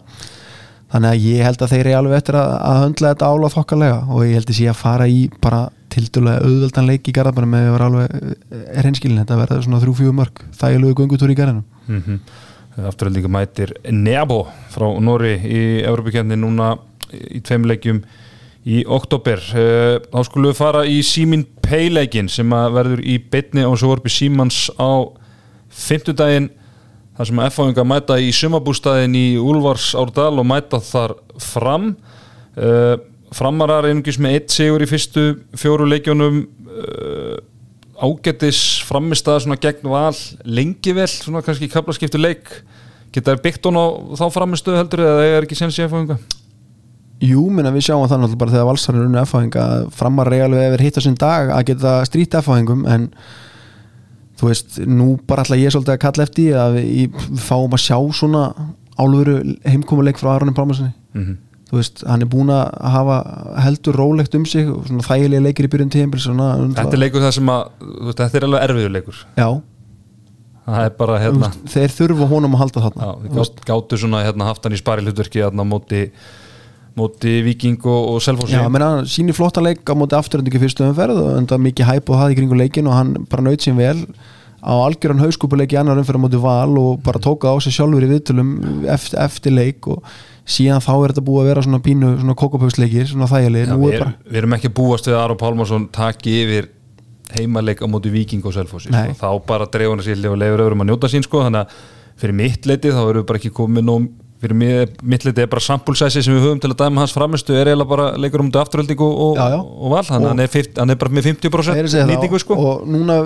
Speaker 2: þannig að ég held að þeir eru alveg eftir að, að höndla þetta ála þokkalega og ég held að sé að fara í bara tildulega auðvöldan leik í garðabænum með að vera alveg er henskilin, þetta verður svona þrjú-fjú mörg þægilegu gungutúr í garðinum.
Speaker 1: Mm -hmm. Afturhaldinga mætir Nebo frá Nóri í Európa-kjörni núna í tveim leikjum í oktober þá skulum við fara í Símin Peileikin sem að verður í bytni á svo vorpi Símans á fymtudaginn þar sem að F-fáinga mæta í sumabústæðin í Úlvars Árdal og mæta þar fram. Framarar einungis með eitt sigur í fyrstu fjóru leikjónum ágættis framistað svona gegn val lengi vel, svona kannski kaplaskiptu leik. Geta þær byggt hún á þá framistu heldur eða það er ekki senst í F-fáinga?
Speaker 2: Jú, minna við sjáum það náttúrulega bara þegar valsarinn er unni F-fáinga framar regalveg hefur hitt á sinn dag að geta strít F-fáingum en þú veist, nú bara ætla ég svolítið að kalla eftir að við fáum að sjá svona álveru heimkomuleik frá Aronin Pálmarssoni mm -hmm. þú veist, hann er búin að hafa heldur rólegt um sig og svona þægilega leikir í byrjun tímpil
Speaker 1: Þetta er leikur það sem að, veist, þetta er alveg erfiður leikur.
Speaker 2: Já.
Speaker 1: Er bara hérna
Speaker 2: Þeir þurfa honum að halda þarna.
Speaker 1: Gáttu svona hérna haft hann í spari hlutverki hérna móti móti Viking og, og Selfossi
Speaker 2: Já, menna, síni flotta leik á móti afturöndingi fyrstu umferð og enda mikið hæp og það í kringu leikin og hann bara naut sín vel á algjöran hauskupuleik í annar umferð móti val og bara tóka á sig sjálfur í viðtölum eftir, eftir leik og síðan þá er þetta búið að vera svona pínu svona kokopauksleikir, svona þægilegir
Speaker 1: Já, við, bara... við erum ekki búast við að Aron Pálmarsson taki yfir heimaleik á móti Viking og Selfossi sko. þá bara dreifur hann sér og leifur öðrum að njóta sín sko. þannig að fyrir mitt leiti þá erum við bara ekki komið nóg fyrir mitt leiti er bara sampulsæsi sem við höfum til að dæma hans framistu er eiginlega bara leikur um þetta afturhaldingu og,
Speaker 2: já, já.
Speaker 1: og val. Þannig að hann, hann er bara með 50% nýtingu sko.
Speaker 2: og núna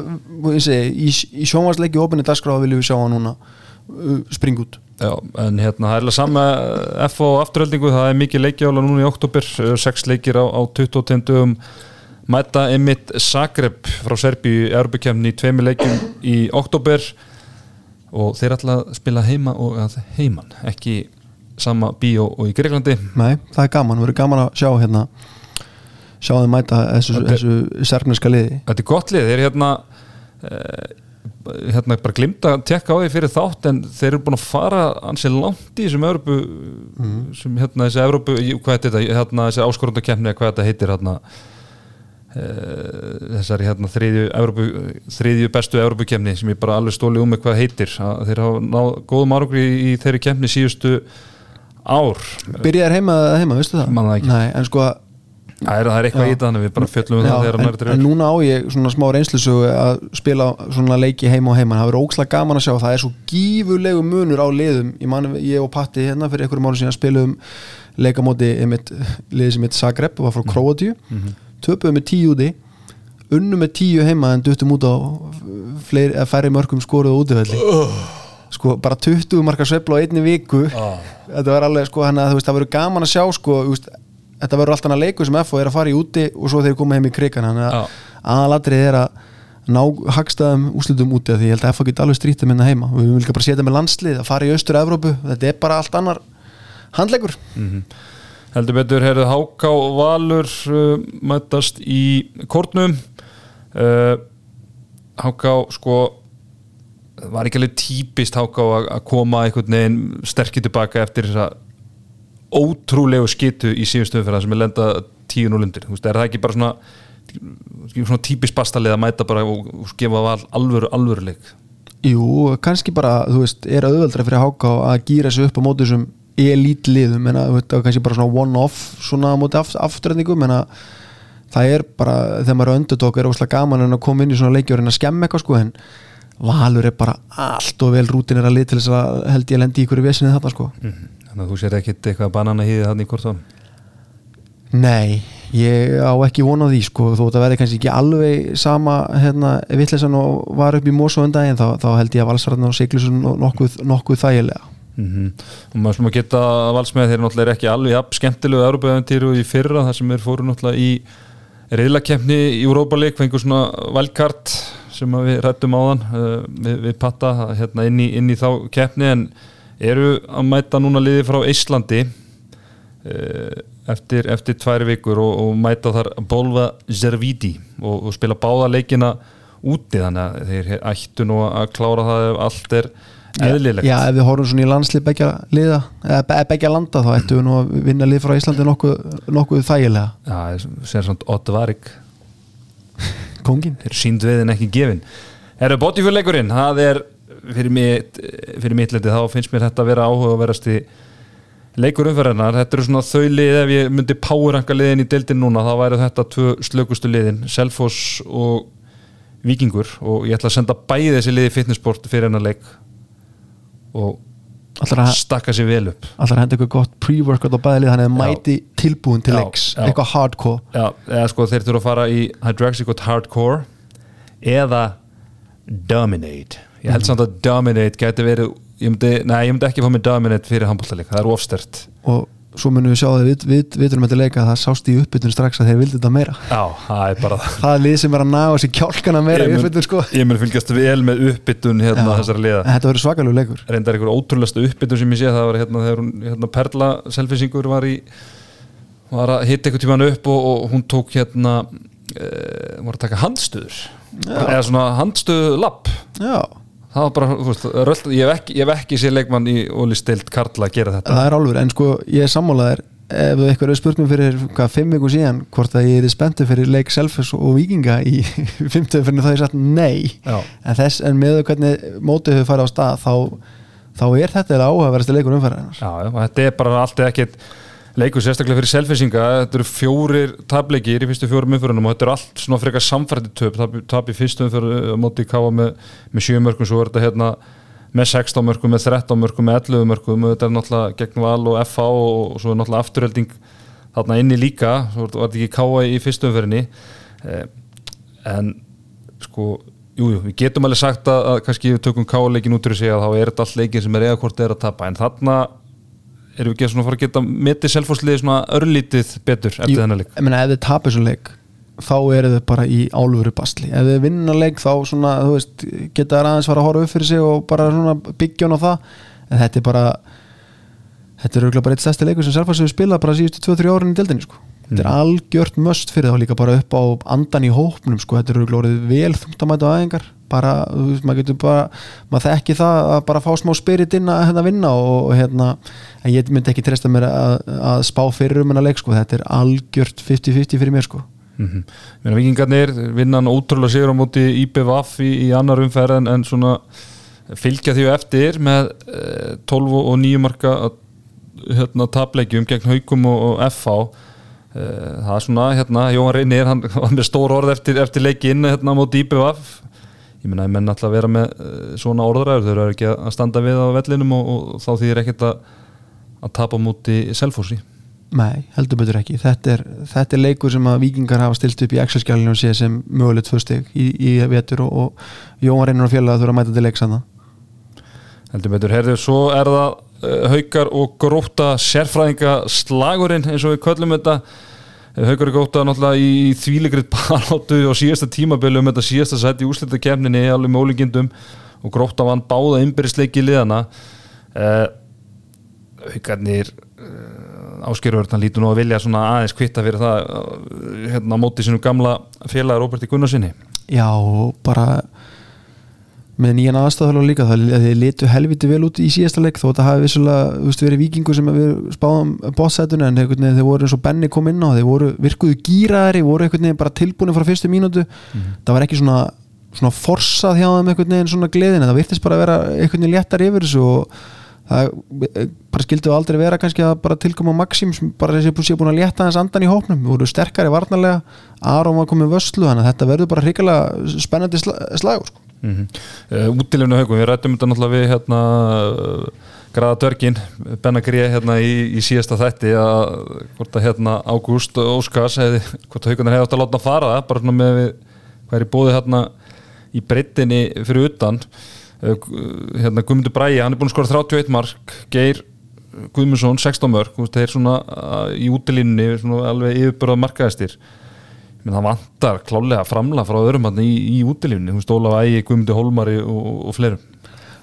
Speaker 2: segi, í, í sjónvarsleiki og ofinni dagskráða viljum við sjá hann núna uh, springa út.
Speaker 1: Já, en hérna það er alveg sama F og afturhaldingu, það er mikið leikjála núna í oktober, 6 leikir á, á 22 dögum. Mæta Emmitt Zagreb frá Serbi í Erbukemni í tveimi leikjum í oktober og þeir ætla að spila heima og að heiman ekki sama bíó og í Greiklandi
Speaker 2: Nei, það er gaman, það verður gaman að sjá hérna sjá þeim mæta þessu,
Speaker 1: Þetta-
Speaker 2: þessu serfniska liði.
Speaker 1: Þetta er gott lið, þeir eru hérna uh, hérna bara glimt að tekka á því fyrir þátt en þeir eru búin að fara ansi langt í þessum Európu sem hérna þessi Európu, hvað heitir þetta hérna þessi áskorundakefni, hvað þetta heitir hérna þessari hérna þriðju, Evrópu, þriðju bestu Európukefni sem ég bara alveg stóli um með hvað heitir. Að þeir hafa náð góðum árangri í, þeirri kefni síðustu ár.
Speaker 2: Byrjaðir heima eða heima, veistu það?
Speaker 1: Man það ekki.
Speaker 2: Nei, en sko
Speaker 1: það er, það er eitthvað
Speaker 2: Já.
Speaker 1: í það þannig við bara fjöllum
Speaker 2: já,
Speaker 1: það þegar hann er
Speaker 2: en núna á ég svona smá reynslusögu að spila svona leiki heima og heima. Það verður ókslega gaman að sjá, það er svo gífurlegu munur á liðum, ég, man, ég og Patti hérna fyrir einhverjum árum síðan spilum leikamóti liðið sem heit Zagreb og var frá Króatíu. Mm töpuðum með tíu úti unnum með tíu heima en duttum út á fleiri, færri mörgum skoruðu útivelli. Sko bara 20 marka sveifla á einni viku. Þetta var alveg sko hann að þú veist það verður gaman að sjá sko veist, þetta verður alltaf að leiku sem FO er að fara í úti og svo þeir koma heim í krigan hann að
Speaker 1: Já.
Speaker 2: aðalatrið er að ná hagstaðum úslutum úti af því ég held að FO geti alveg strítið minna heima. Og við viljum bara setja með landslið að fara í austur Evrópu þetta er bara allt annar handleikur
Speaker 1: heldur betur herðu Háká Valur uh, mætast í kórnum. Uh, Háká sko var ekki alveg típist Háká að að koma einhvern veginn sterkir tilbaka eftir þessa ótrúlegu skitu í síðustöðu sem er lenda 10-0 undir. Þú veist, er það ekki bara svona svona típist bastalið að mæta bara og, og gefa val alvöru alvöruleik?
Speaker 2: Jú, kannski bara, þú veist, er auðveldra fyrir Háka að gýra sig upp á móti þessum elítliðum, en það er kannski bara svona one-off, svona á móti aft, afturræðningum, en að það er bara, þegar maður er öndutokk, er óslega gaman en að koma inn í svona leiki og reyna að skemma eitthvað, sko, en Valur er bara allt og vel rútin er að lið til þess að held ég lendi í ykkur vesinni þarna, sko.
Speaker 1: þannig að þú sér ekkit eitthvað banana hýðið þannig hvort þá
Speaker 2: Nei, ég á ekki von á því sko, þó þetta verði kannski ekki alveg sama hérna, vittlesan og var upp í Mosó undaginn, þá, þá held ég að valsarðan og Siglusun nokkuð, nokkuð þægilega
Speaker 1: Mm og maður slúma geta að valsmeð þeir náttúrulega er ekki alveg jafn skemmtilegu Európa-eventýru í fyrra þar sem þeir fóru náttúrulega í reyðlakefni í Europa League fengur svona valkart sem að við rættum á þann uh, við, við patta hérna inn í, inn í þá keppni. En eru að mæta núna liði frá Íslandi uh, eftir, eftir tvær vikur og, og mæta þar Bolva Zerviti og, og spila báða leikina úti. Þannig að þeir ættu nú að klára það ef allt er eðlilegt.
Speaker 2: Já, ef við horfum svona í landslið begja liða eða be- begja landa þá ættum við nú að vinna lið frá Íslandi nokkuð, nokkuð þægilega.
Speaker 1: Já, sér svona Ott Varik
Speaker 2: Kongin
Speaker 1: er sínd veðin ekki gefin. Herru, Botifjörleikurinn, það er fyrir mitt, fyrir mitt leiti þá finnst mér þetta að vera áhuga að verast í leikur umferðarnar, þetta eru svona þau lið ef ég myndi powerranka liðin í deildin núna þá væri þetta tvö slökustu liðin Selfoss og Víkingur. Og ég ætla að senda bæði þessi liði fitnessport fyrir hennar leik og
Speaker 2: Allar að,
Speaker 1: stakka sér vel upp.
Speaker 2: Allar að henda eitthvað gott pre-workout á bæði lið þannig að mæti tilbúin til leiks eitthvað hardcore?
Speaker 1: Já, eða sko þeir þurfa að fara í Hydroxycut Hardcore eða Dominate. Ég held samt að Dominate gæti verið ég myndi, nei, ég myndi ekki fá með Dominate fyrir handbóltaleik, það er ofstert
Speaker 2: og svo munum við sjá það við, við, við erum þetta leika að það sást í uppbytun strax að þeir vildi þetta meira.
Speaker 1: Já, það er bara það
Speaker 2: það er lið sem er að ná þessi kjálkana meira í
Speaker 1: Ég mun-
Speaker 2: uppbytun sko.
Speaker 1: Ég mun fylgjast vel með uppbytun hérna
Speaker 2: Já.
Speaker 1: þessara liða.
Speaker 2: Þetta verður svakalegu leikur.
Speaker 1: Reyndar einhver ótrúlega uppbytun sem ég sé það var hérna þegar hún, hérna Perla selfisingur var í var að hitta einhvern tímann upp og, og hún tók hérna e, var að taka handstöður. Eða svona handstöðu lapp
Speaker 2: Já,
Speaker 1: það var bara, þú veist, rölt, ég hef ekki, ekki sér leikmann í Óli Stilt Karla að gera þetta.
Speaker 2: Það er alveg, en sko ég er sammálaðir ef þú eitthvað spurt mér fyrir hvað, fimm viku síðan hvort að ég er spenntur fyrir leik Selfos og Víkinga í fimmtöðu fyrir þá ég sagt nei.
Speaker 1: Já.
Speaker 2: en, þess, en með hvernig mótið hefur farið á stað þá, þá er þetta eða áhugaverðasti leikur umferðarnar
Speaker 1: Já, þetta er bara alltaf ekkert leikur sérstaklega fyrir selfisinga þetta eru fjórir tableikir í fyrstu fjórum umförunum og þetta eru allt svona frekar samfærdi töp. Tap, í fyrstu umförun móti káa með, með 7 mörgum svo er þetta hérna með 16 mörgum, með 13 mörgum, með 11 mörgum og þetta er náttúrulega gegn val og FA og, og svo er náttúrulega afturhelding þarna inni líka, svo var þetta ekki káa í fyrstu umförunni eh, en sko Jú, jú, við getum alveg sagt að, að kannski við tökum káleikin út úr sig að þá er þetta allt leikin sem er eða hvort er að tapa. En þarna erum við ekki svona að fara að geta metið selfhúsliði svona örlítið betur eftir þennan leik?
Speaker 2: ég meina ef þið tapir svo leik þá eru þið bara í álfuru basli. Ef þið vinna leik þá svona veist, geta þær aðeins fara að horfa upp fyrir sig og bara svona byggja hún á það. En þetta er bara þetta er auðvitað bara eitt stærsti leikur sem Selfoss hefur spilað bara síðustu 2-3 árin í deildinni sko. þetta er algjört möst fyrir þá líka bara upp á andan í hópnum sko. þetta er auðvitað vel þungtamætu aðengar bara, þú veist, maður getur bara maður þekki það að bara fá smá spirit inn að hérna vinna og, hérna en ég myndi ekki treysta mér að, að spá fyrir um hennar leik sko, þetta er algjört 50-50 fyrir mér sko.
Speaker 1: Mm -hmm. Mér vikingarnir vinnan ótrúlega sigur á móti IPVF í, í annar umferð en, en svona fylgja því eftir með eh, 12 og 9 marka hérna, taplegjum gegn Haukum og, og FH eh, það er svona, hérna, Jóhann Reynir hann var með stór orð eftir, eftir leikin hérna móti IPVF ég menna, ég menna alltaf að vera með eh, svona orðræður þau eru ekki að standa við á vellinum og, og þá þýðir ekkert að, að tapa móti Selfossi
Speaker 2: Nei, heldur betur ekki. Þetta er, þetta er leikur sem að vikingar hafa stilt upp í Excel-skjálinu og sé sem mögulegt fyrsteg í, í vetur og, og Jóhann reynir á fjöla að þú eru að mæta til leiksanna.
Speaker 1: Heldur betur, herðu, svo er það uh, haukar og gróta sérfræðinga slagurinn eins og við köllum þetta haukar og gróta náttúrulega í þvílegrið baráttu og síðasta tímabili um þetta síðasta sett í úslita kemninni alveg með ólingindum og gróta vann báða ymbiristleiki liðana uh, haukarnir uh, áskýruvörðan lítur nú að vilja svona aðeins kvitta fyrir það hérna á móti sínum gamla félagar Róberti Gunnarsinni
Speaker 2: Já, bara með nýjan aðstæðulega líka það þið litu helviti vel út í síðasta leik þó þetta hafi vissulega verið vikingu sem við spáðum bótsætuna en þeir voru eins og Benny kom inn á þeir voru virkuðu gýraðari, voru einhvern veginn bara tilbúinu frá fyrstu mínútu mm. það var ekki svona, svona forsað hjá þeim einhvern veginn svona gleðin það virtist bara að vera einhvern veginn léttar yfir þessu og það bara skildu aldrei vera kannski að bara tilkoma Maxim sem bara sé búin að létta hans andan í hópnum við vorum sterkari varnarlega Aron var komið vöslu þannig að þetta verður bara hrikalega spennandi slagur sko.
Speaker 1: Mm -hmm. uh, Útilefnu haugum, við rættum þetta náttúrulega við hérna Graða Dörgin Benagrið hérna í, í síðasta þætti að hvort að hérna Ágúst Óskars hefði, hvort haugunar hefði átt að láta fara það bara með við, hvað er í bóði hérna í breyttinni fyrir utan. Eh, hérna Guðmundur Bræi, hann er búin að skora 31 mark. Geir Guðmundsson 16 mörg, þeir svona eh, í útilínni alveg yfirbörða markaðistir menn það vantar klálega framla frá öðrum í, í útilínni, þú veist Ólaf Ægi, Guðmundur Holmari og, og fleirum.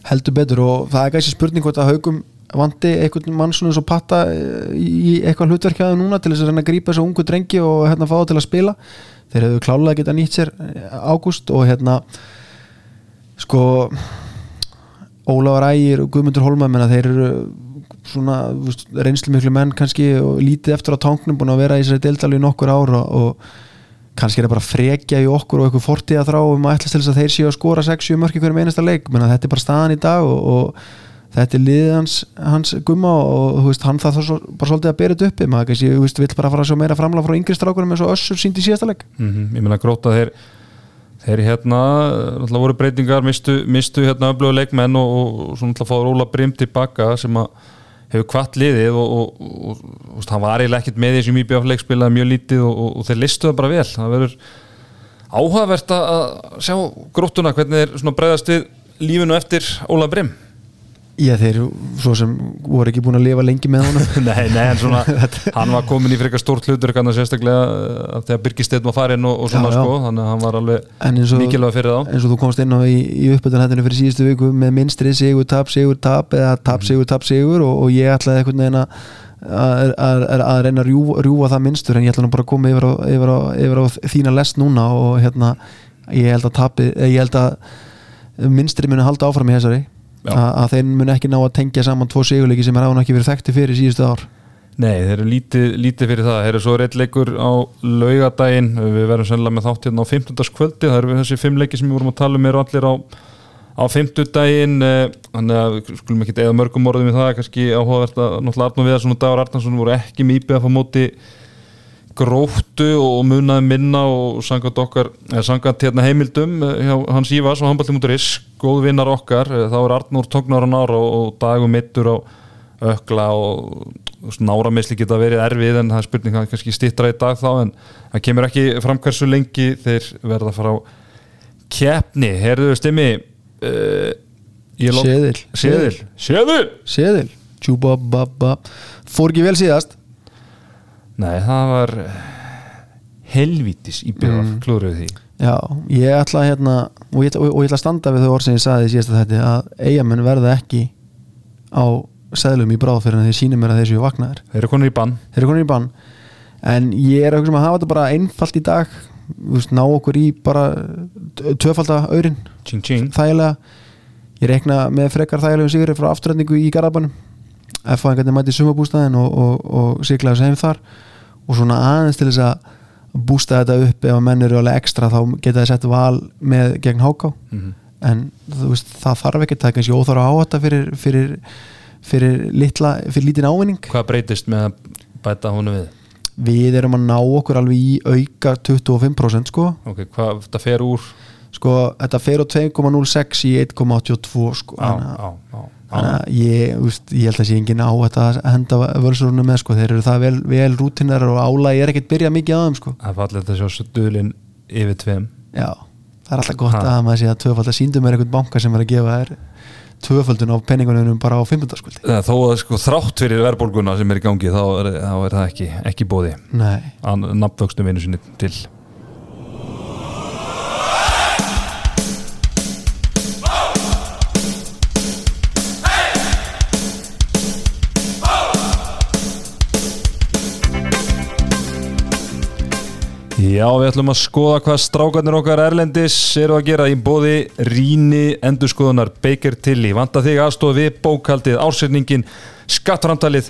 Speaker 2: Heldur betur og það er gæsi spurning hvort að haugum vandi einhvern mann svona svo patta eh, í eitthvað hlutverkjaðu núna til þess að reyna að grípa þessu ungu drengi og hérna fá það til að spila. Þeir hefur klálega getað nýtt sér ágúst og hérna sko Ólafur Ægir og Guðmundur Holma menna, þeir eru svona reynslu miklu menn kannski og lítið eftir á tanknum búin að vera í þessari deildalvi í nokkur ára og kannski er það bara frekja í okkur og eitthvað fortíða þrá um að ætla til þess að þeir séu að skora 6-7 mörki hverjum einasta leik menna, þetta er bara staðan í dag og, og þetta er liðið hans, hans gumma og veist, hann það þá bara svolítið að bera þetta uppi maður kannski vill bara fara að sjá meira framlega frá yngri strákunum eins og össur sínt í síðasta leik
Speaker 1: mm -hmm. Ég meina gróta þeir þeir hérna, alltaf voru breytingar mistu, mistu hérna öflögu leikmenn og, og svona alltaf fáður Óla Brim tilbaka sem að hefur kvart liðið og, og, og hann var eiginlega ekkert með því sem IBF leikspilaði mjög lítið og þeir listuða bara vel. Það verður áhugavert að sjá gróttuna hvernig þeir breyðast við lífinu eftir Óla Brim
Speaker 2: Já þeir svo sem voru ekki búin að lifa lengi með honum
Speaker 1: Nei, nei, en svona hann var komin í frekar stórt hlutur kannar sérstaklega uh, þegar Birgisteinn var farin og, og svona já, já. sko þannig að hann var alveg mikilvæg fyrir þá
Speaker 2: eins og þú komst inn á í, í uppöldunhættinu fyrir síðustu viku með minstri sigur, tap, sigur, tap eða tap, mhm. sigur, tap, sigur og, og ég ætlaði einhvern veginn að að, að, reyna að rjúa, rjúa það minnstur en ég ætla nú bara að koma yfir á, yfir á, yfir á þína lest núna og hérna ég held að, tapi, ég held að minnstri muni halda áfram í þessari að þeir mun ekki ná að tengja saman tvo sigurleiki sem er án ekki verið þekkti fyrir síðustu ár.
Speaker 1: Nei, þeir eru lítið, lítið fyrir það. Þeir eru svo reylleikur á laugadaginn við verðum sannlega með þátt hérna á 15. kvöldi það eru þessi fimm leiki sem við vorum að tala um eru allir á, á 50 daginn eh, þannig að skulum ekki eða mörgum orðum í það, kannski áhugavert að náttúrulega Arnur Viðarsson og Dagur Arnarsson voru ekki mýpið að fá móti gróttu og munaði minna og sangat okkar, eða sangat hérna heimildum eh, hjá Hans Ívas og handballtimúturis góð vinnar okkar, eh, þá er Arnur tóknar á nára og dagum mittur á ökla og nára misli geta verið erfið en það er spurning að kannski stittra í dag þá en það kemur ekki fram hversu lengi þeir verða að fara á keppni, herðu stimmi uh,
Speaker 2: Seðil
Speaker 1: Seðil Seðil
Speaker 2: Seðil Tjúbababba Fór ekki vel síðast
Speaker 1: Nei, það var helvítis í byrjar mm. klúruð því.
Speaker 2: Já, ég ætla hérna og ég, og, og ég ætla að standa við þau orð sem ég saði í síðasta þetta að eigamenn verða ekki á seðlum í bráð fyrir að þeir síni mér að þeir séu vaknaðir.
Speaker 1: Þeir eru konur í bann.
Speaker 2: Þeir eru konur í bann. En ég er eitthvað sem að hafa þetta bara einfalt í dag veist, ná okkur í bara tvöfalda aurin. Þægilega. Ég reikna með frekar þægilegum sigri frá afturrætningu í Garðabænum F-fæðingarnir mæti sumabústæðin og, og, og siglaði þessu heim þar. Og svona aðeins til þess að bústa þetta upp ef að menn eru alveg ekstra þá geta þið sett val með gegn háká.
Speaker 1: Mhm.
Speaker 2: en þú veist, það þarf ekki það er kannski óþára á þetta fyrir, fyrir, fyrir, litla, fyrir lítin ávinning.
Speaker 1: Hvað breytist með að bæta húnu við?
Speaker 2: við erum að ná okkur alveg í auka 25% sko.
Speaker 1: Ok, hvað það fer úr?
Speaker 2: Sko, þetta fer á 2,06 í 1,82 sko.
Speaker 1: Á, á, á,
Speaker 2: að ég, úst, ég held að sé engin á þetta að henda völsurunum með sko, þeir eru það vel, vel rútinar og álægi er ekkert byrjað mikið á þeim sko.
Speaker 1: Það fallið að sjá stuðlinn yfir tveim.
Speaker 2: Já, það er alltaf gott
Speaker 1: Ha.
Speaker 2: að maður sé að tvöfald að síndum er einhvern banka sem er að gefa þær tvöfaldun á penningunum bara á 15. skuldi
Speaker 1: Þó að sko þrátt fyrir verðbólguna sem er í gangi þá er, þá er það ekki, ekki bóði að nafnvöxtum einu sinni til Já, við ætlum að skoða hvað strákarnir okkar Erlendis eru að gera í bóði Ríni endurskoðunar Baker Tilly Vanda þig aðstofa við bókaldið ársefningin skattframtalið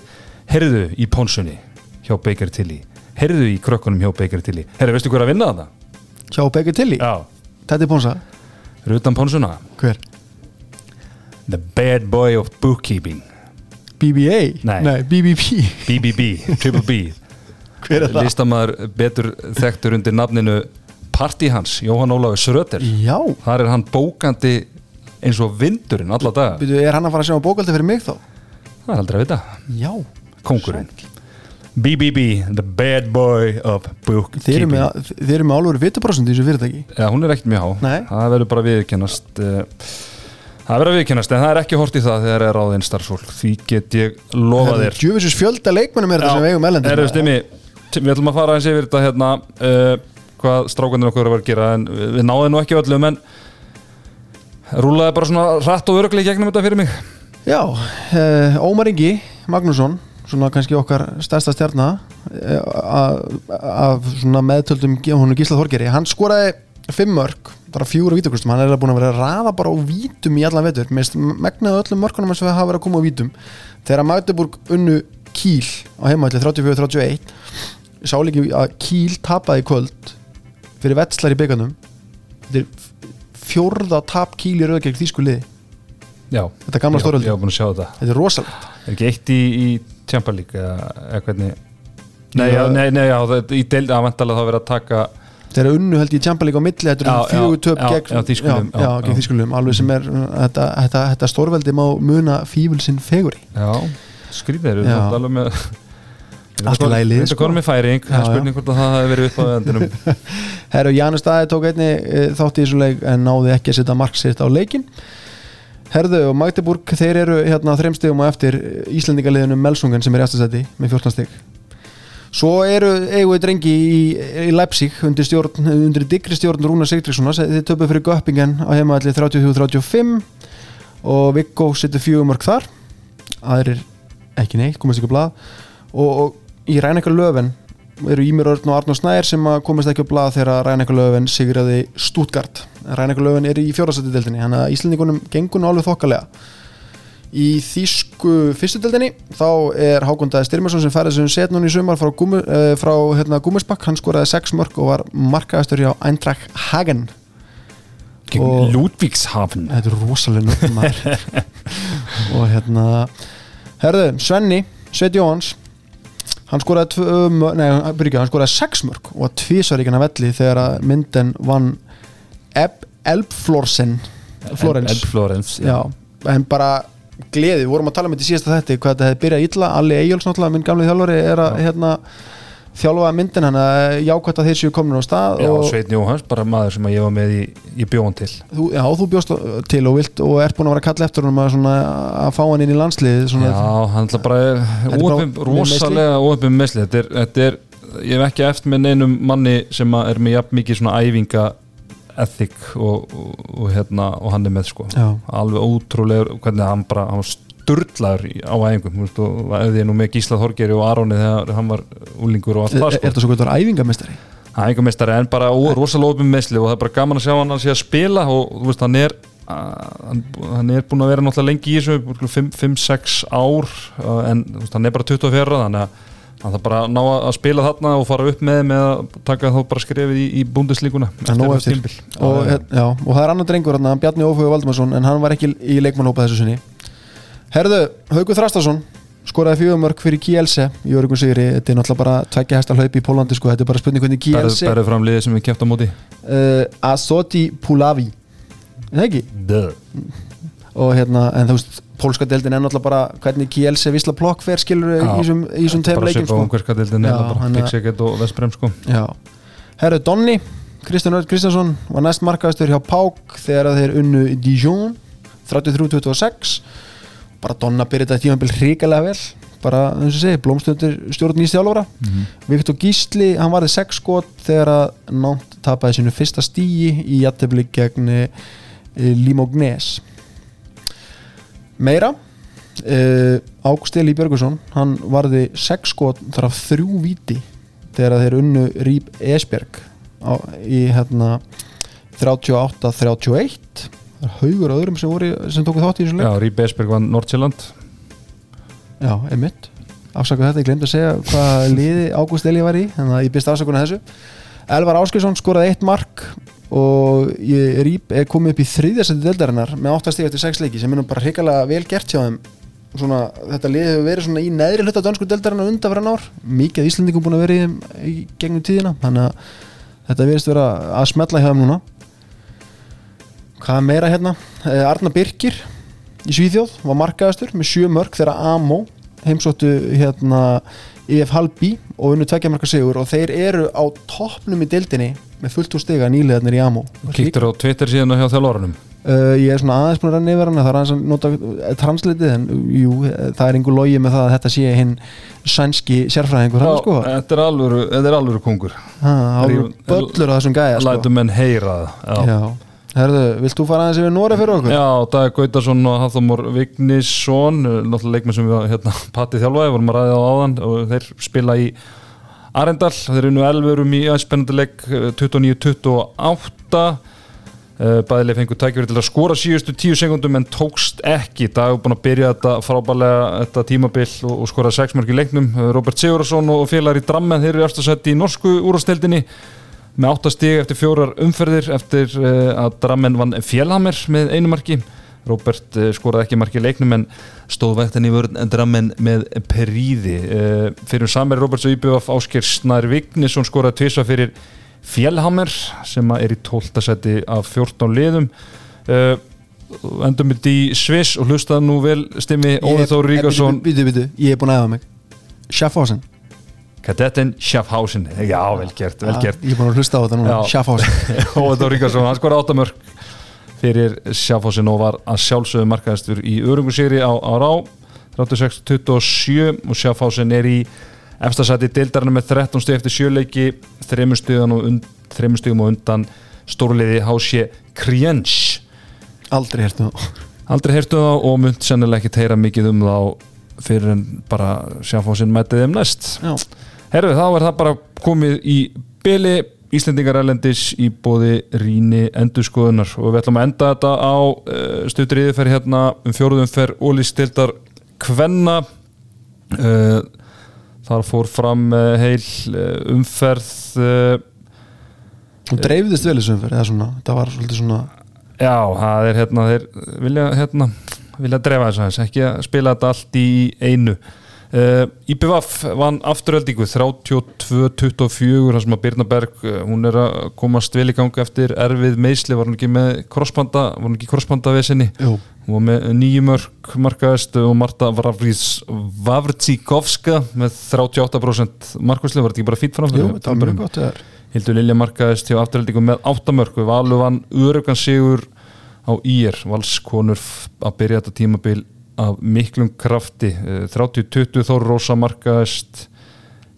Speaker 1: Herðu í pónsunni hjá Baker Tilly Herðu í krökkunum hjá Baker Tilly Herðu, veistu hver að vinna það?
Speaker 2: hjá Beggar Tilly
Speaker 1: Já
Speaker 2: þetta er Ponsa,
Speaker 1: Eru utan pónsuna?
Speaker 2: hver?
Speaker 1: The bad boy of bookkeeping
Speaker 2: BBA?
Speaker 1: Nei.
Speaker 2: BBP
Speaker 1: BBB, Triple B
Speaker 2: hver er það?
Speaker 1: Listamaður betur þekktur undir nafninu Party hans, Jóhann Ólafur Sröter
Speaker 2: já,
Speaker 1: Þar er hann bókandi eins og vindurinn alla daga.
Speaker 2: Byrju, er hann að fara að sjá bókaldi fyrir mig þá?
Speaker 1: Það er aldrei að vita.
Speaker 2: Já,
Speaker 1: Kongurinn BBB, the bad boy of bookkeeping.
Speaker 2: Þeir eru með álfur vituprósent í þessu fyrirtæki.
Speaker 1: Já, hún er ekkert mjög há.
Speaker 2: Nei.
Speaker 1: Það verður bara viðkennast Það verður viðkennast En það er ekki hort í það þegar er ráðinn starfsfólk. Því get ég lofa þér.
Speaker 2: djöfisins fjölda leikmennum er þetta sem við eigum elendis
Speaker 1: Erðu stimmi, við ætlum að fara eins yfir þetta hérna uh, Hvað strákanir okkur var að gera En við við náðum nú ekki öllum En rúlaði bara svona rætt og öruglega í gegnum þetta fyrir mig.
Speaker 2: Já, uh, Ómar Ingi Magnússon, svona kannski okkar stærsta stjarna af svona meðtöldum hún Gísla Þorgeri, hann skoraði fimm mörg, bara fjóra vítakustum hann er búin að vera að raða bara á vítum í allan vetur. Mest megnaðu öllum mörkunum sem hafa verið að koma á vítum. Þegar Magdeburg unnu Kíl á heimaðli 34-31 sá líki að Kíl tapaði í kvöld fyrir vetslar í byggarnum þetta er fjórða tap Kíl í rauð gegn þýsku liði.
Speaker 1: Já,
Speaker 2: Þetta gamla
Speaker 1: búin að sjá þetta.
Speaker 2: Þetta er rosalegt.
Speaker 1: Er ekki eitt í, í League eða, hvernig? Nei,
Speaker 2: Já.
Speaker 1: nei, nei, já, það, í deild að vantalega þá verið að taka
Speaker 2: þeir eru unnu held Champa League á milli þetta eru fjögur töp gegn
Speaker 1: Þýskulum,
Speaker 2: alveg sem er uh, þetta, þetta, þetta stórveldi má muna fífulsinn feguri.
Speaker 1: Já, skrýðir
Speaker 2: Já.
Speaker 1: þetta alveg með
Speaker 2: Allt í lið,
Speaker 1: Þetta konum með færing, það er spurning hvort að það hefði verið upp á vendinum
Speaker 2: Herru, Janus Daði tók einni e, þátt í þessu leik en náði ekki að setja mark sitt á leikin Herðu og Magdeburg þeir eru hérna þreim stegum á eftir Íslendingaliðinu Melsungen sem er í eftirsæti með 14 steg Svo eru eigum við drengi í, í Leipzig undir, stjórn, undir digri stjórn Rúna Sigtríkssonar þeir töpu fyrir Göppingen á heimaðalli 33-35 og Viggo setur fjögum mörg þar. Aðrir ekki neitt, komast ekki á blað. Og, og í Rænekar Löfen eru Ímir Örn og Arnór Snær sem að komast ekki á blað þegar Rænekar Löfen sigraði Stuttgart. Rænekar Löfen er í fjórðarsætti deildinni hann að Íslandingunum gengur alveg þokkalega. Í þýsku fyrstu deildinni þá er Hákondaði Styrmarsson sem færði þessum set núna í sumar frá, Gúmu, uh, frá hérna, Gúmisbakk, hann skoraði 6 mörg og var markaðastur hjá Eintracht Hagen. Og-
Speaker 1: Ludvíkshafen
Speaker 2: Þetta er rosalega nöfn maður. Og hérna herðu, Svenni, Sveit Jóhans hann skoraði mö- nei, hann byrja hann skoraði sex mörg og tvísar ekki hann að velli þegar að mynden vann Eb, Elbflorsen. Florens
Speaker 1: Elbflorens.
Speaker 2: Já, en bara gleði, við vorum að tala um þetta í síðasta þetta hvað þetta hefði byrjað illa, Alli Eyjóls náttúrulega minn gamli þjálfari er að hérna, þjálfa myndin hann að jákvæmt að þeir séu komin á stað
Speaker 1: Já, Sveitn Jóhans, bara maður sem að ég var með í, í bjóðan til.
Speaker 2: Þú, já, þú bjóst til og vilt og ert búin að vera að kalla eftir honum að, svona, að fá hann inn í landslið svona,
Speaker 1: Já, hann ætla bara
Speaker 2: bara
Speaker 1: óöfum, rosalega óöfum meðsli þetta er, þetta er, ég hef ekki eftir með neinum manni sem að er með jafn mikið svona æfinga ethic og, og, og hérna og hann er með sko.
Speaker 2: Já.
Speaker 1: alveg ótrúlegur, hvernig hann bara hann í- á æfingum og þið nú með Gísla Þorgeri og Aroni þegar hann var úlingur og allt
Speaker 2: Er
Speaker 1: það
Speaker 2: er
Speaker 1: sko.
Speaker 2: þetta svo kvöldur æfingamestari?
Speaker 1: æfingamestari en bara rosalega opið meðsli og það er bara gaman að sjá hann að sé að spila og þú veist hann er hann, hann er búin að vera náttúrulega lengi í þessu 5-6 ár en veist, hann er bara 24 þannig að hann þarf bara að ná að spila þarna og fara upp með með að taka þá bara skrefið í, í
Speaker 2: Það er eftir og,
Speaker 1: og,
Speaker 2: og það er annar drengur hérna, Bjarni Ófug Valdimarsson en hann var ekki í leikmannhópa þessu sinni Herðu, Haugur Þrastarsson skoraði fjögumörk fyrir Kielse í örugum sigri, þetta er náttúrulega bara tveggja hesta hlaup í Pólandi sko, þetta er bara spurning hvernig Kielse
Speaker 1: berðu fram liðið sem við kæft á móti.
Speaker 2: Uh, Azoti Pulavi. Er það ekki? Og hérna, en þú veist pólska deildin er náttúrulega bara hvernig Kielse Visla Plokk fer skilur í þessum- leikjum
Speaker 1: svipa
Speaker 2: sko.
Speaker 1: ungarska dildin
Speaker 2: Já,
Speaker 1: eða bara
Speaker 2: er-
Speaker 1: Pixeket og Vestbrem sko.
Speaker 2: Já, herru Donni Kristján Örd Kristjánsson var næst markaðastur hjá Pák þegar þeir unnu í Dijon 33-26 bara Donna byrjaði þetta tímabil hrikalega vel. Bara, eins og segi, blómstundir stjórn í stjálfara Viktor Gísli, hann varði 6 skot þegar að Nánt tapaði sínu fyrsta stíi í jættefli gegn e, Limognes meira uh, Ágúst Eli Björgusson hann varði 6 skot þar af þrjú víti þegar þeir unnu Rýp Esbjerg á, í hérna 38-31 það er haugur öðrum sem, voru, sem tóku þátt í þessu leik.
Speaker 1: Já, Ríbe Esberg var Nordsjælland
Speaker 2: Já, einmitt. Afsaka þetta, ég glemt að segja hvað liði Ágúst Eli var í Þannig að ég byrst afsakuna þessu. Elvar Áskilsson skoraði eitt mark og ég rýp er komið upp í þriðjasendi deldarinnar með 8 stíg eftir 6 leiki sem er bara hrikalega vel gert hjá þeim. Svona, þetta lið hefur verið svona í neðri hluta dönsku deldarinnar undanfæran ár. Mikið af Íslandingum búin að vera í í gegnum tíðina þannig að þetta verðist vera að smetla hjá þeim núna hvað meira hérna? Eh, Arna Birkir í Svíþjóð var markaðastur með sjö mörg þegar Amo heimsóttu hérna EF Halbi og unnu tveggja marka sigur og þeir eru á toppnum í deildinni með fullt úr stiga nýlegaðnir í Amo.
Speaker 1: Kíktur á Twitter síðan hjá þjálfurunum
Speaker 2: uh, ég er svona aðeins búin að renna yfir hana það er aðeins að nota uh, translitið en jú, eh, það er einhver logi með það að þetta sé hinn sænski sérfræðingur hann sko.
Speaker 1: Þetta er alvöru, þetta er alvöru kongur.
Speaker 2: Böllur á þessum gæja sko.
Speaker 1: Lætum menn heyra það Já,
Speaker 2: Já. Herðu, vilt þú fara aðeins yfir Nóra fyrir okkur?
Speaker 1: Já Dag Gautarsson og Hafþómur Vignisson eh, náttúrulega leikmenn sem við hérna, Patti þjálfaði, vorum að ræða á áðan og þeir spila í Arendal. Þeir eru nú elverum í aðspennandi leik eh, 29-28 Eh, bæðileg fengur tækjur til að skora síðustu tíu sekundum en tókst ekki. Dag er búin að byrja þetta frábælega þetta tímabill og, og skora sex mörg í leiknum. Eh, Robert Sigurðarsson og félagar í Drammen þeir eru eftirsætti í norsku úrasteldinni með áttastig eftir fjórar umferðir eftir uh, að Drammen vann Fjellhammer með einu marki. Robert uh, skoraði ekki marki leiknum en stóð vægtan í vörn en Drammen með Períði uh, fyrir samverði Roberts og IBF Ásker Snær Vignisson skoraði tvisa fyrir Fjellhammer sem er í 12. seti af 14 liðum. Endum við í Sviss og hlustaði nú vel stimmi Óður Þór Ríkarsson
Speaker 2: ég er búin að efa mig. Schaffhausen
Speaker 1: Kadetten Schaffhausen. Já, vel gert, vel gert.
Speaker 2: Ég er búin að hlusta á þetta núna. Schaffhausen.
Speaker 1: Óður Ríkarsson, hann skor áttamörk fyrir Schaffhausen og var að sjálfsögðu markaðistur í örungusýri á, á Rá. 36-27 og Schaffhausen er í efstasæti deildarinn með 13 stíð eftir sjöleiki þreymur stíðan og, und, og undan stórliði Hási Kriens.
Speaker 2: Aldrei hértu það
Speaker 1: aldrei heyrtu þá og mynd sennilega ekki heyra mikið um þá fyrir en bara Schaffhausen mætið þeim næst.
Speaker 2: Já,
Speaker 1: Herru, þá er það bara komið í byli Íslendingar erlendis í bóði Ríni endurskoðunar. Og við ætlum að enda þetta á uh, stuttriði fer hérna um fjóruðum fer ólistildar Kvenna. Uh, þar fór fram uh, heil umferð
Speaker 2: þú dreifðist vel þessu umferð það var svolítið svona
Speaker 1: já, það er hérna þeir vilja hérna vilja drefa þess aðeins, ekki að spila þetta allt í einu uh, IPVAF vann afturöldingu 32-24 þar sem að Birna Berg, uh, hún er að komast vel í gangi eftir erfið meðsli var hún ekki með krossbanda, var hún ekki krossbanda vesinni,
Speaker 2: Jú,
Speaker 1: hún var með nýju mörg markaðist og Marta Vavritsíkovska með 38% markvæsli, var þetta ekki bara fýtt fram
Speaker 2: jú, þetta var mjög gott það er
Speaker 1: Hildur Lilja markaðist hjá afturhaldingum með áttamörku Valu vann örugan sigur á Ír Valskonur að byrja þetta tímabil af miklum krafti. Eh, 30-20 Þór Rósa markaðist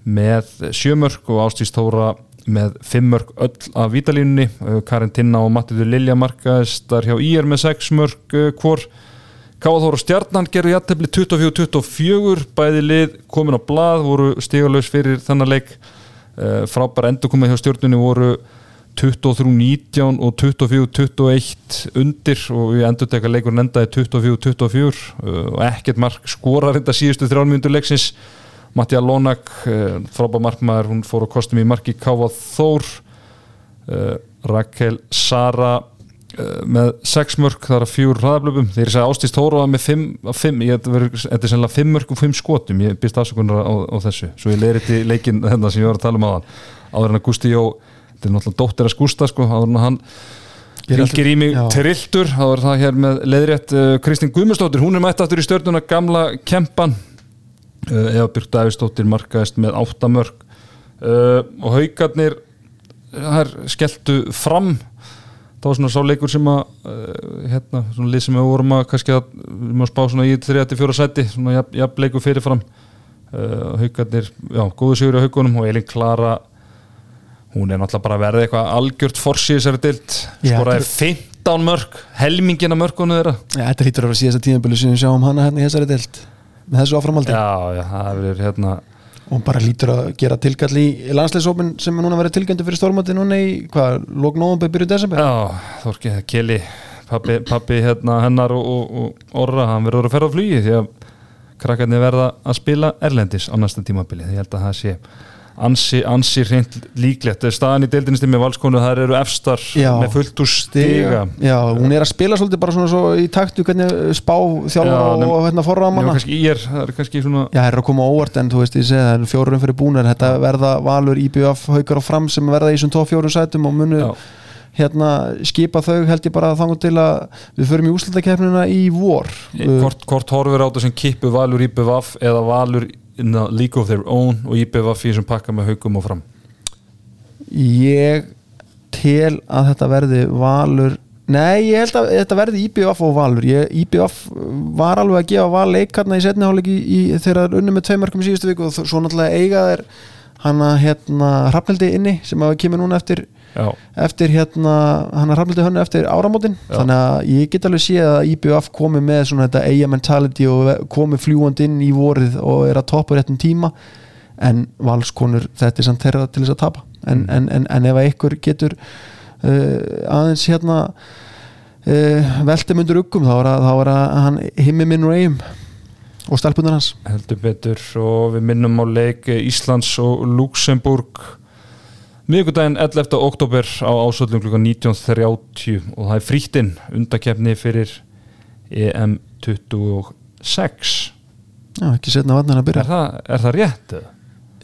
Speaker 1: með sjömörk og Ástís Þóra með fimmörk öll af vítalínunni Eh, Karin Tinna og Mattiður Lilja markaðist þar hjá Ír með sex mörk eh, hvor Káðhóra Stjarnan gerðu jættefli 24-24 bæði lið komin á blað voru stígalös fyrir þennan leik. Frábæra endurkomið hjá stjórnunni voru 23-19 og 24-21 undir og við endur teka leikurinn endaði 24-24 uh, og ekkert mark skorar þetta síðustu þrjálmjöndur leiksins. Mattia Lónak, uh, frábæra markmaður hún fór á kostum í marki Káfa Þór uh, Rakel Sara uh, með 6 mörg þar að fjúr hraðablöfum ég sagði Ástís Tóra með 5 þetta er sennilega 5 mörg og 5 skotum ég byrst afsökunar á, á þessu. Svo ég leiri til leikin þennan sem ég var að tala um aðan áður en að Gusti Jó þetta er náttúrulega dóttir að skústa sko, hann ringir í mig trilltur, þá er það hér með leðrétt uh, Kristín Guðmundsdóttir, hún er mætt aftur í stjörnuna gamla kempan. Uh, Eva Björk Davíðsdóttir markaðist með 8 mörg uh, og haugarnir þær skelltu fram. Það var svona sá leikur sem að uh, hérna, svona lið sem við vorum að kannski að, við að spá svona í 3-4 sæti svona jafn, jafn fyrirfram. Uh, haugarnir, já, góðu sigur á haugunum og Elin Klara hún er náttúrulega bara að verða eitthvað algjört þessari dild, skoraði
Speaker 2: þetta
Speaker 1: 15 mörg, helmingina mörgunum þeirra.
Speaker 2: Já, þetta lítur að vera síðasta tíðanbili sem við sjáum hana hérna í þessari deild með þessu áframaldi
Speaker 1: já, já, það hefur verið hérna
Speaker 2: og bara lítur að gera tilkall í landsleisópin sem er núna verið tilgöndu fyrir stórmati núna í hvað, lók nóvambur byrju desember?
Speaker 1: Já, Þorki, Kili pappi, pappi hérna, hennar og, og, og Orra, hann verður að ferða á flugi því að krakkarnir verða að spila Erlendis á næsta tímabili, því ég held að það sé ansi, ansi hreint líklegt. Staðan í deildinist með valskonu, það eru efstar
Speaker 2: Já.
Speaker 1: með fullt úr stiga.
Speaker 2: Já, hún er að spila svolítið bara svona svo í taktu hvernig spá
Speaker 1: Já, nefn-
Speaker 2: og hérna forraða
Speaker 1: Nefnum
Speaker 2: manna
Speaker 1: kannski í er, það er kannski svona
Speaker 2: Já, það er að koma óvart en þú veist, ég segi það fjórum fyrir búnar, þetta verða valur IBF haukar og fram sem verða í þessum tóf fjórum sætum og munu
Speaker 1: já,
Speaker 2: hérna skipa þau held ég bara þangur til að við förum í úslutakefnina í vor.
Speaker 1: Hvort, horfir á þetta sem kippu valur IBVF eða valur in the league of their own og í þessum pakka með haugum og fram?
Speaker 2: Ég tel að þetta verði valur Nei, ég held að þetta verði IBF og valur. Ég, IBF var alveg að gefa val leikarna í setni hálfleiki í, í, þegar unni með tveimörkum í síðustu viku og svo náttúrulega eiga þeir hana hérna Hrafnildi inni sem að kemur núna eftir
Speaker 1: Já,
Speaker 2: eftir hérna hann er Hrafnildi hönnu eftir áramótin
Speaker 1: Já.
Speaker 2: þannig að ég get alveg séð að IBF komi með svona þetta eiga mentality og komi fljúandi inn í vorið og er að toppa réttum tíma en valskonur þetta er samt þeirra til þess að tapa. En, en, en, en ef ykkur getur uh, aðeins hérna uh, veltum undir uggum þá er að, þá er að hann himmi minn eigum og stelpunar hans.
Speaker 1: Heldur betur og við minnum á leik Íslands og Luxemburg miðvikudaginn 11. oktober á ásöldum kl. 19.30 og það er frýttinn undakefni fyrir E EM 26
Speaker 2: Já, ekki setna vatnir að byrja
Speaker 1: er það, er það rétt?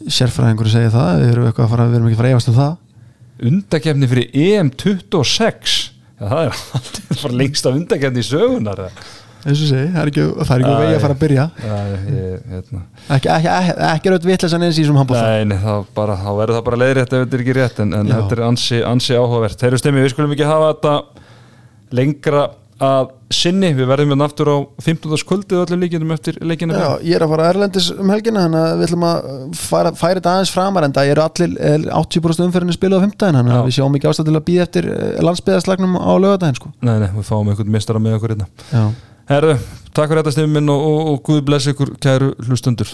Speaker 2: sérfræðingur segir það, við erum, fara, við erum ekki að fara að efast um það
Speaker 1: undakefni fyrir EM 26 Já, það er alltaf bara lengsta undakefni í sögunar?
Speaker 2: Eins og segi, það er ekki, það er ekki
Speaker 1: Æ.
Speaker 2: vegi að fara að byrja
Speaker 1: Já, ég, hérna
Speaker 2: ekki, ekki, ekki, raut vitlesan eins í þessum handbólta
Speaker 1: Nei, þá, þá verður það bara leiðrétt ef þetta er ekki rétt en, en þetta er ansi, ansi áhugavert Þeir eru stemmi, við skulum ekki hafa þetta lengra að sinni við verðum hérna aftur á 15. kvöldið öllum líkjum eftir leikina
Speaker 2: Já, ég er að fara erlendis um helgina þannig að við ætlum að færa, færa þetta aðeins framar en það eru allir eh, 80% umferðinni spiluð á 15 þannig að við sjáum ekki ástæð til að býða eftir landsbyðaslagnum á lögadaginn sko.
Speaker 1: Nei, nei, við fáum einhvern mistara með okkur hérna
Speaker 2: Já.
Speaker 1: Herðu, takk fyrir þetta stefum minn og, og, og Guð bless ykkur kæru hlustundur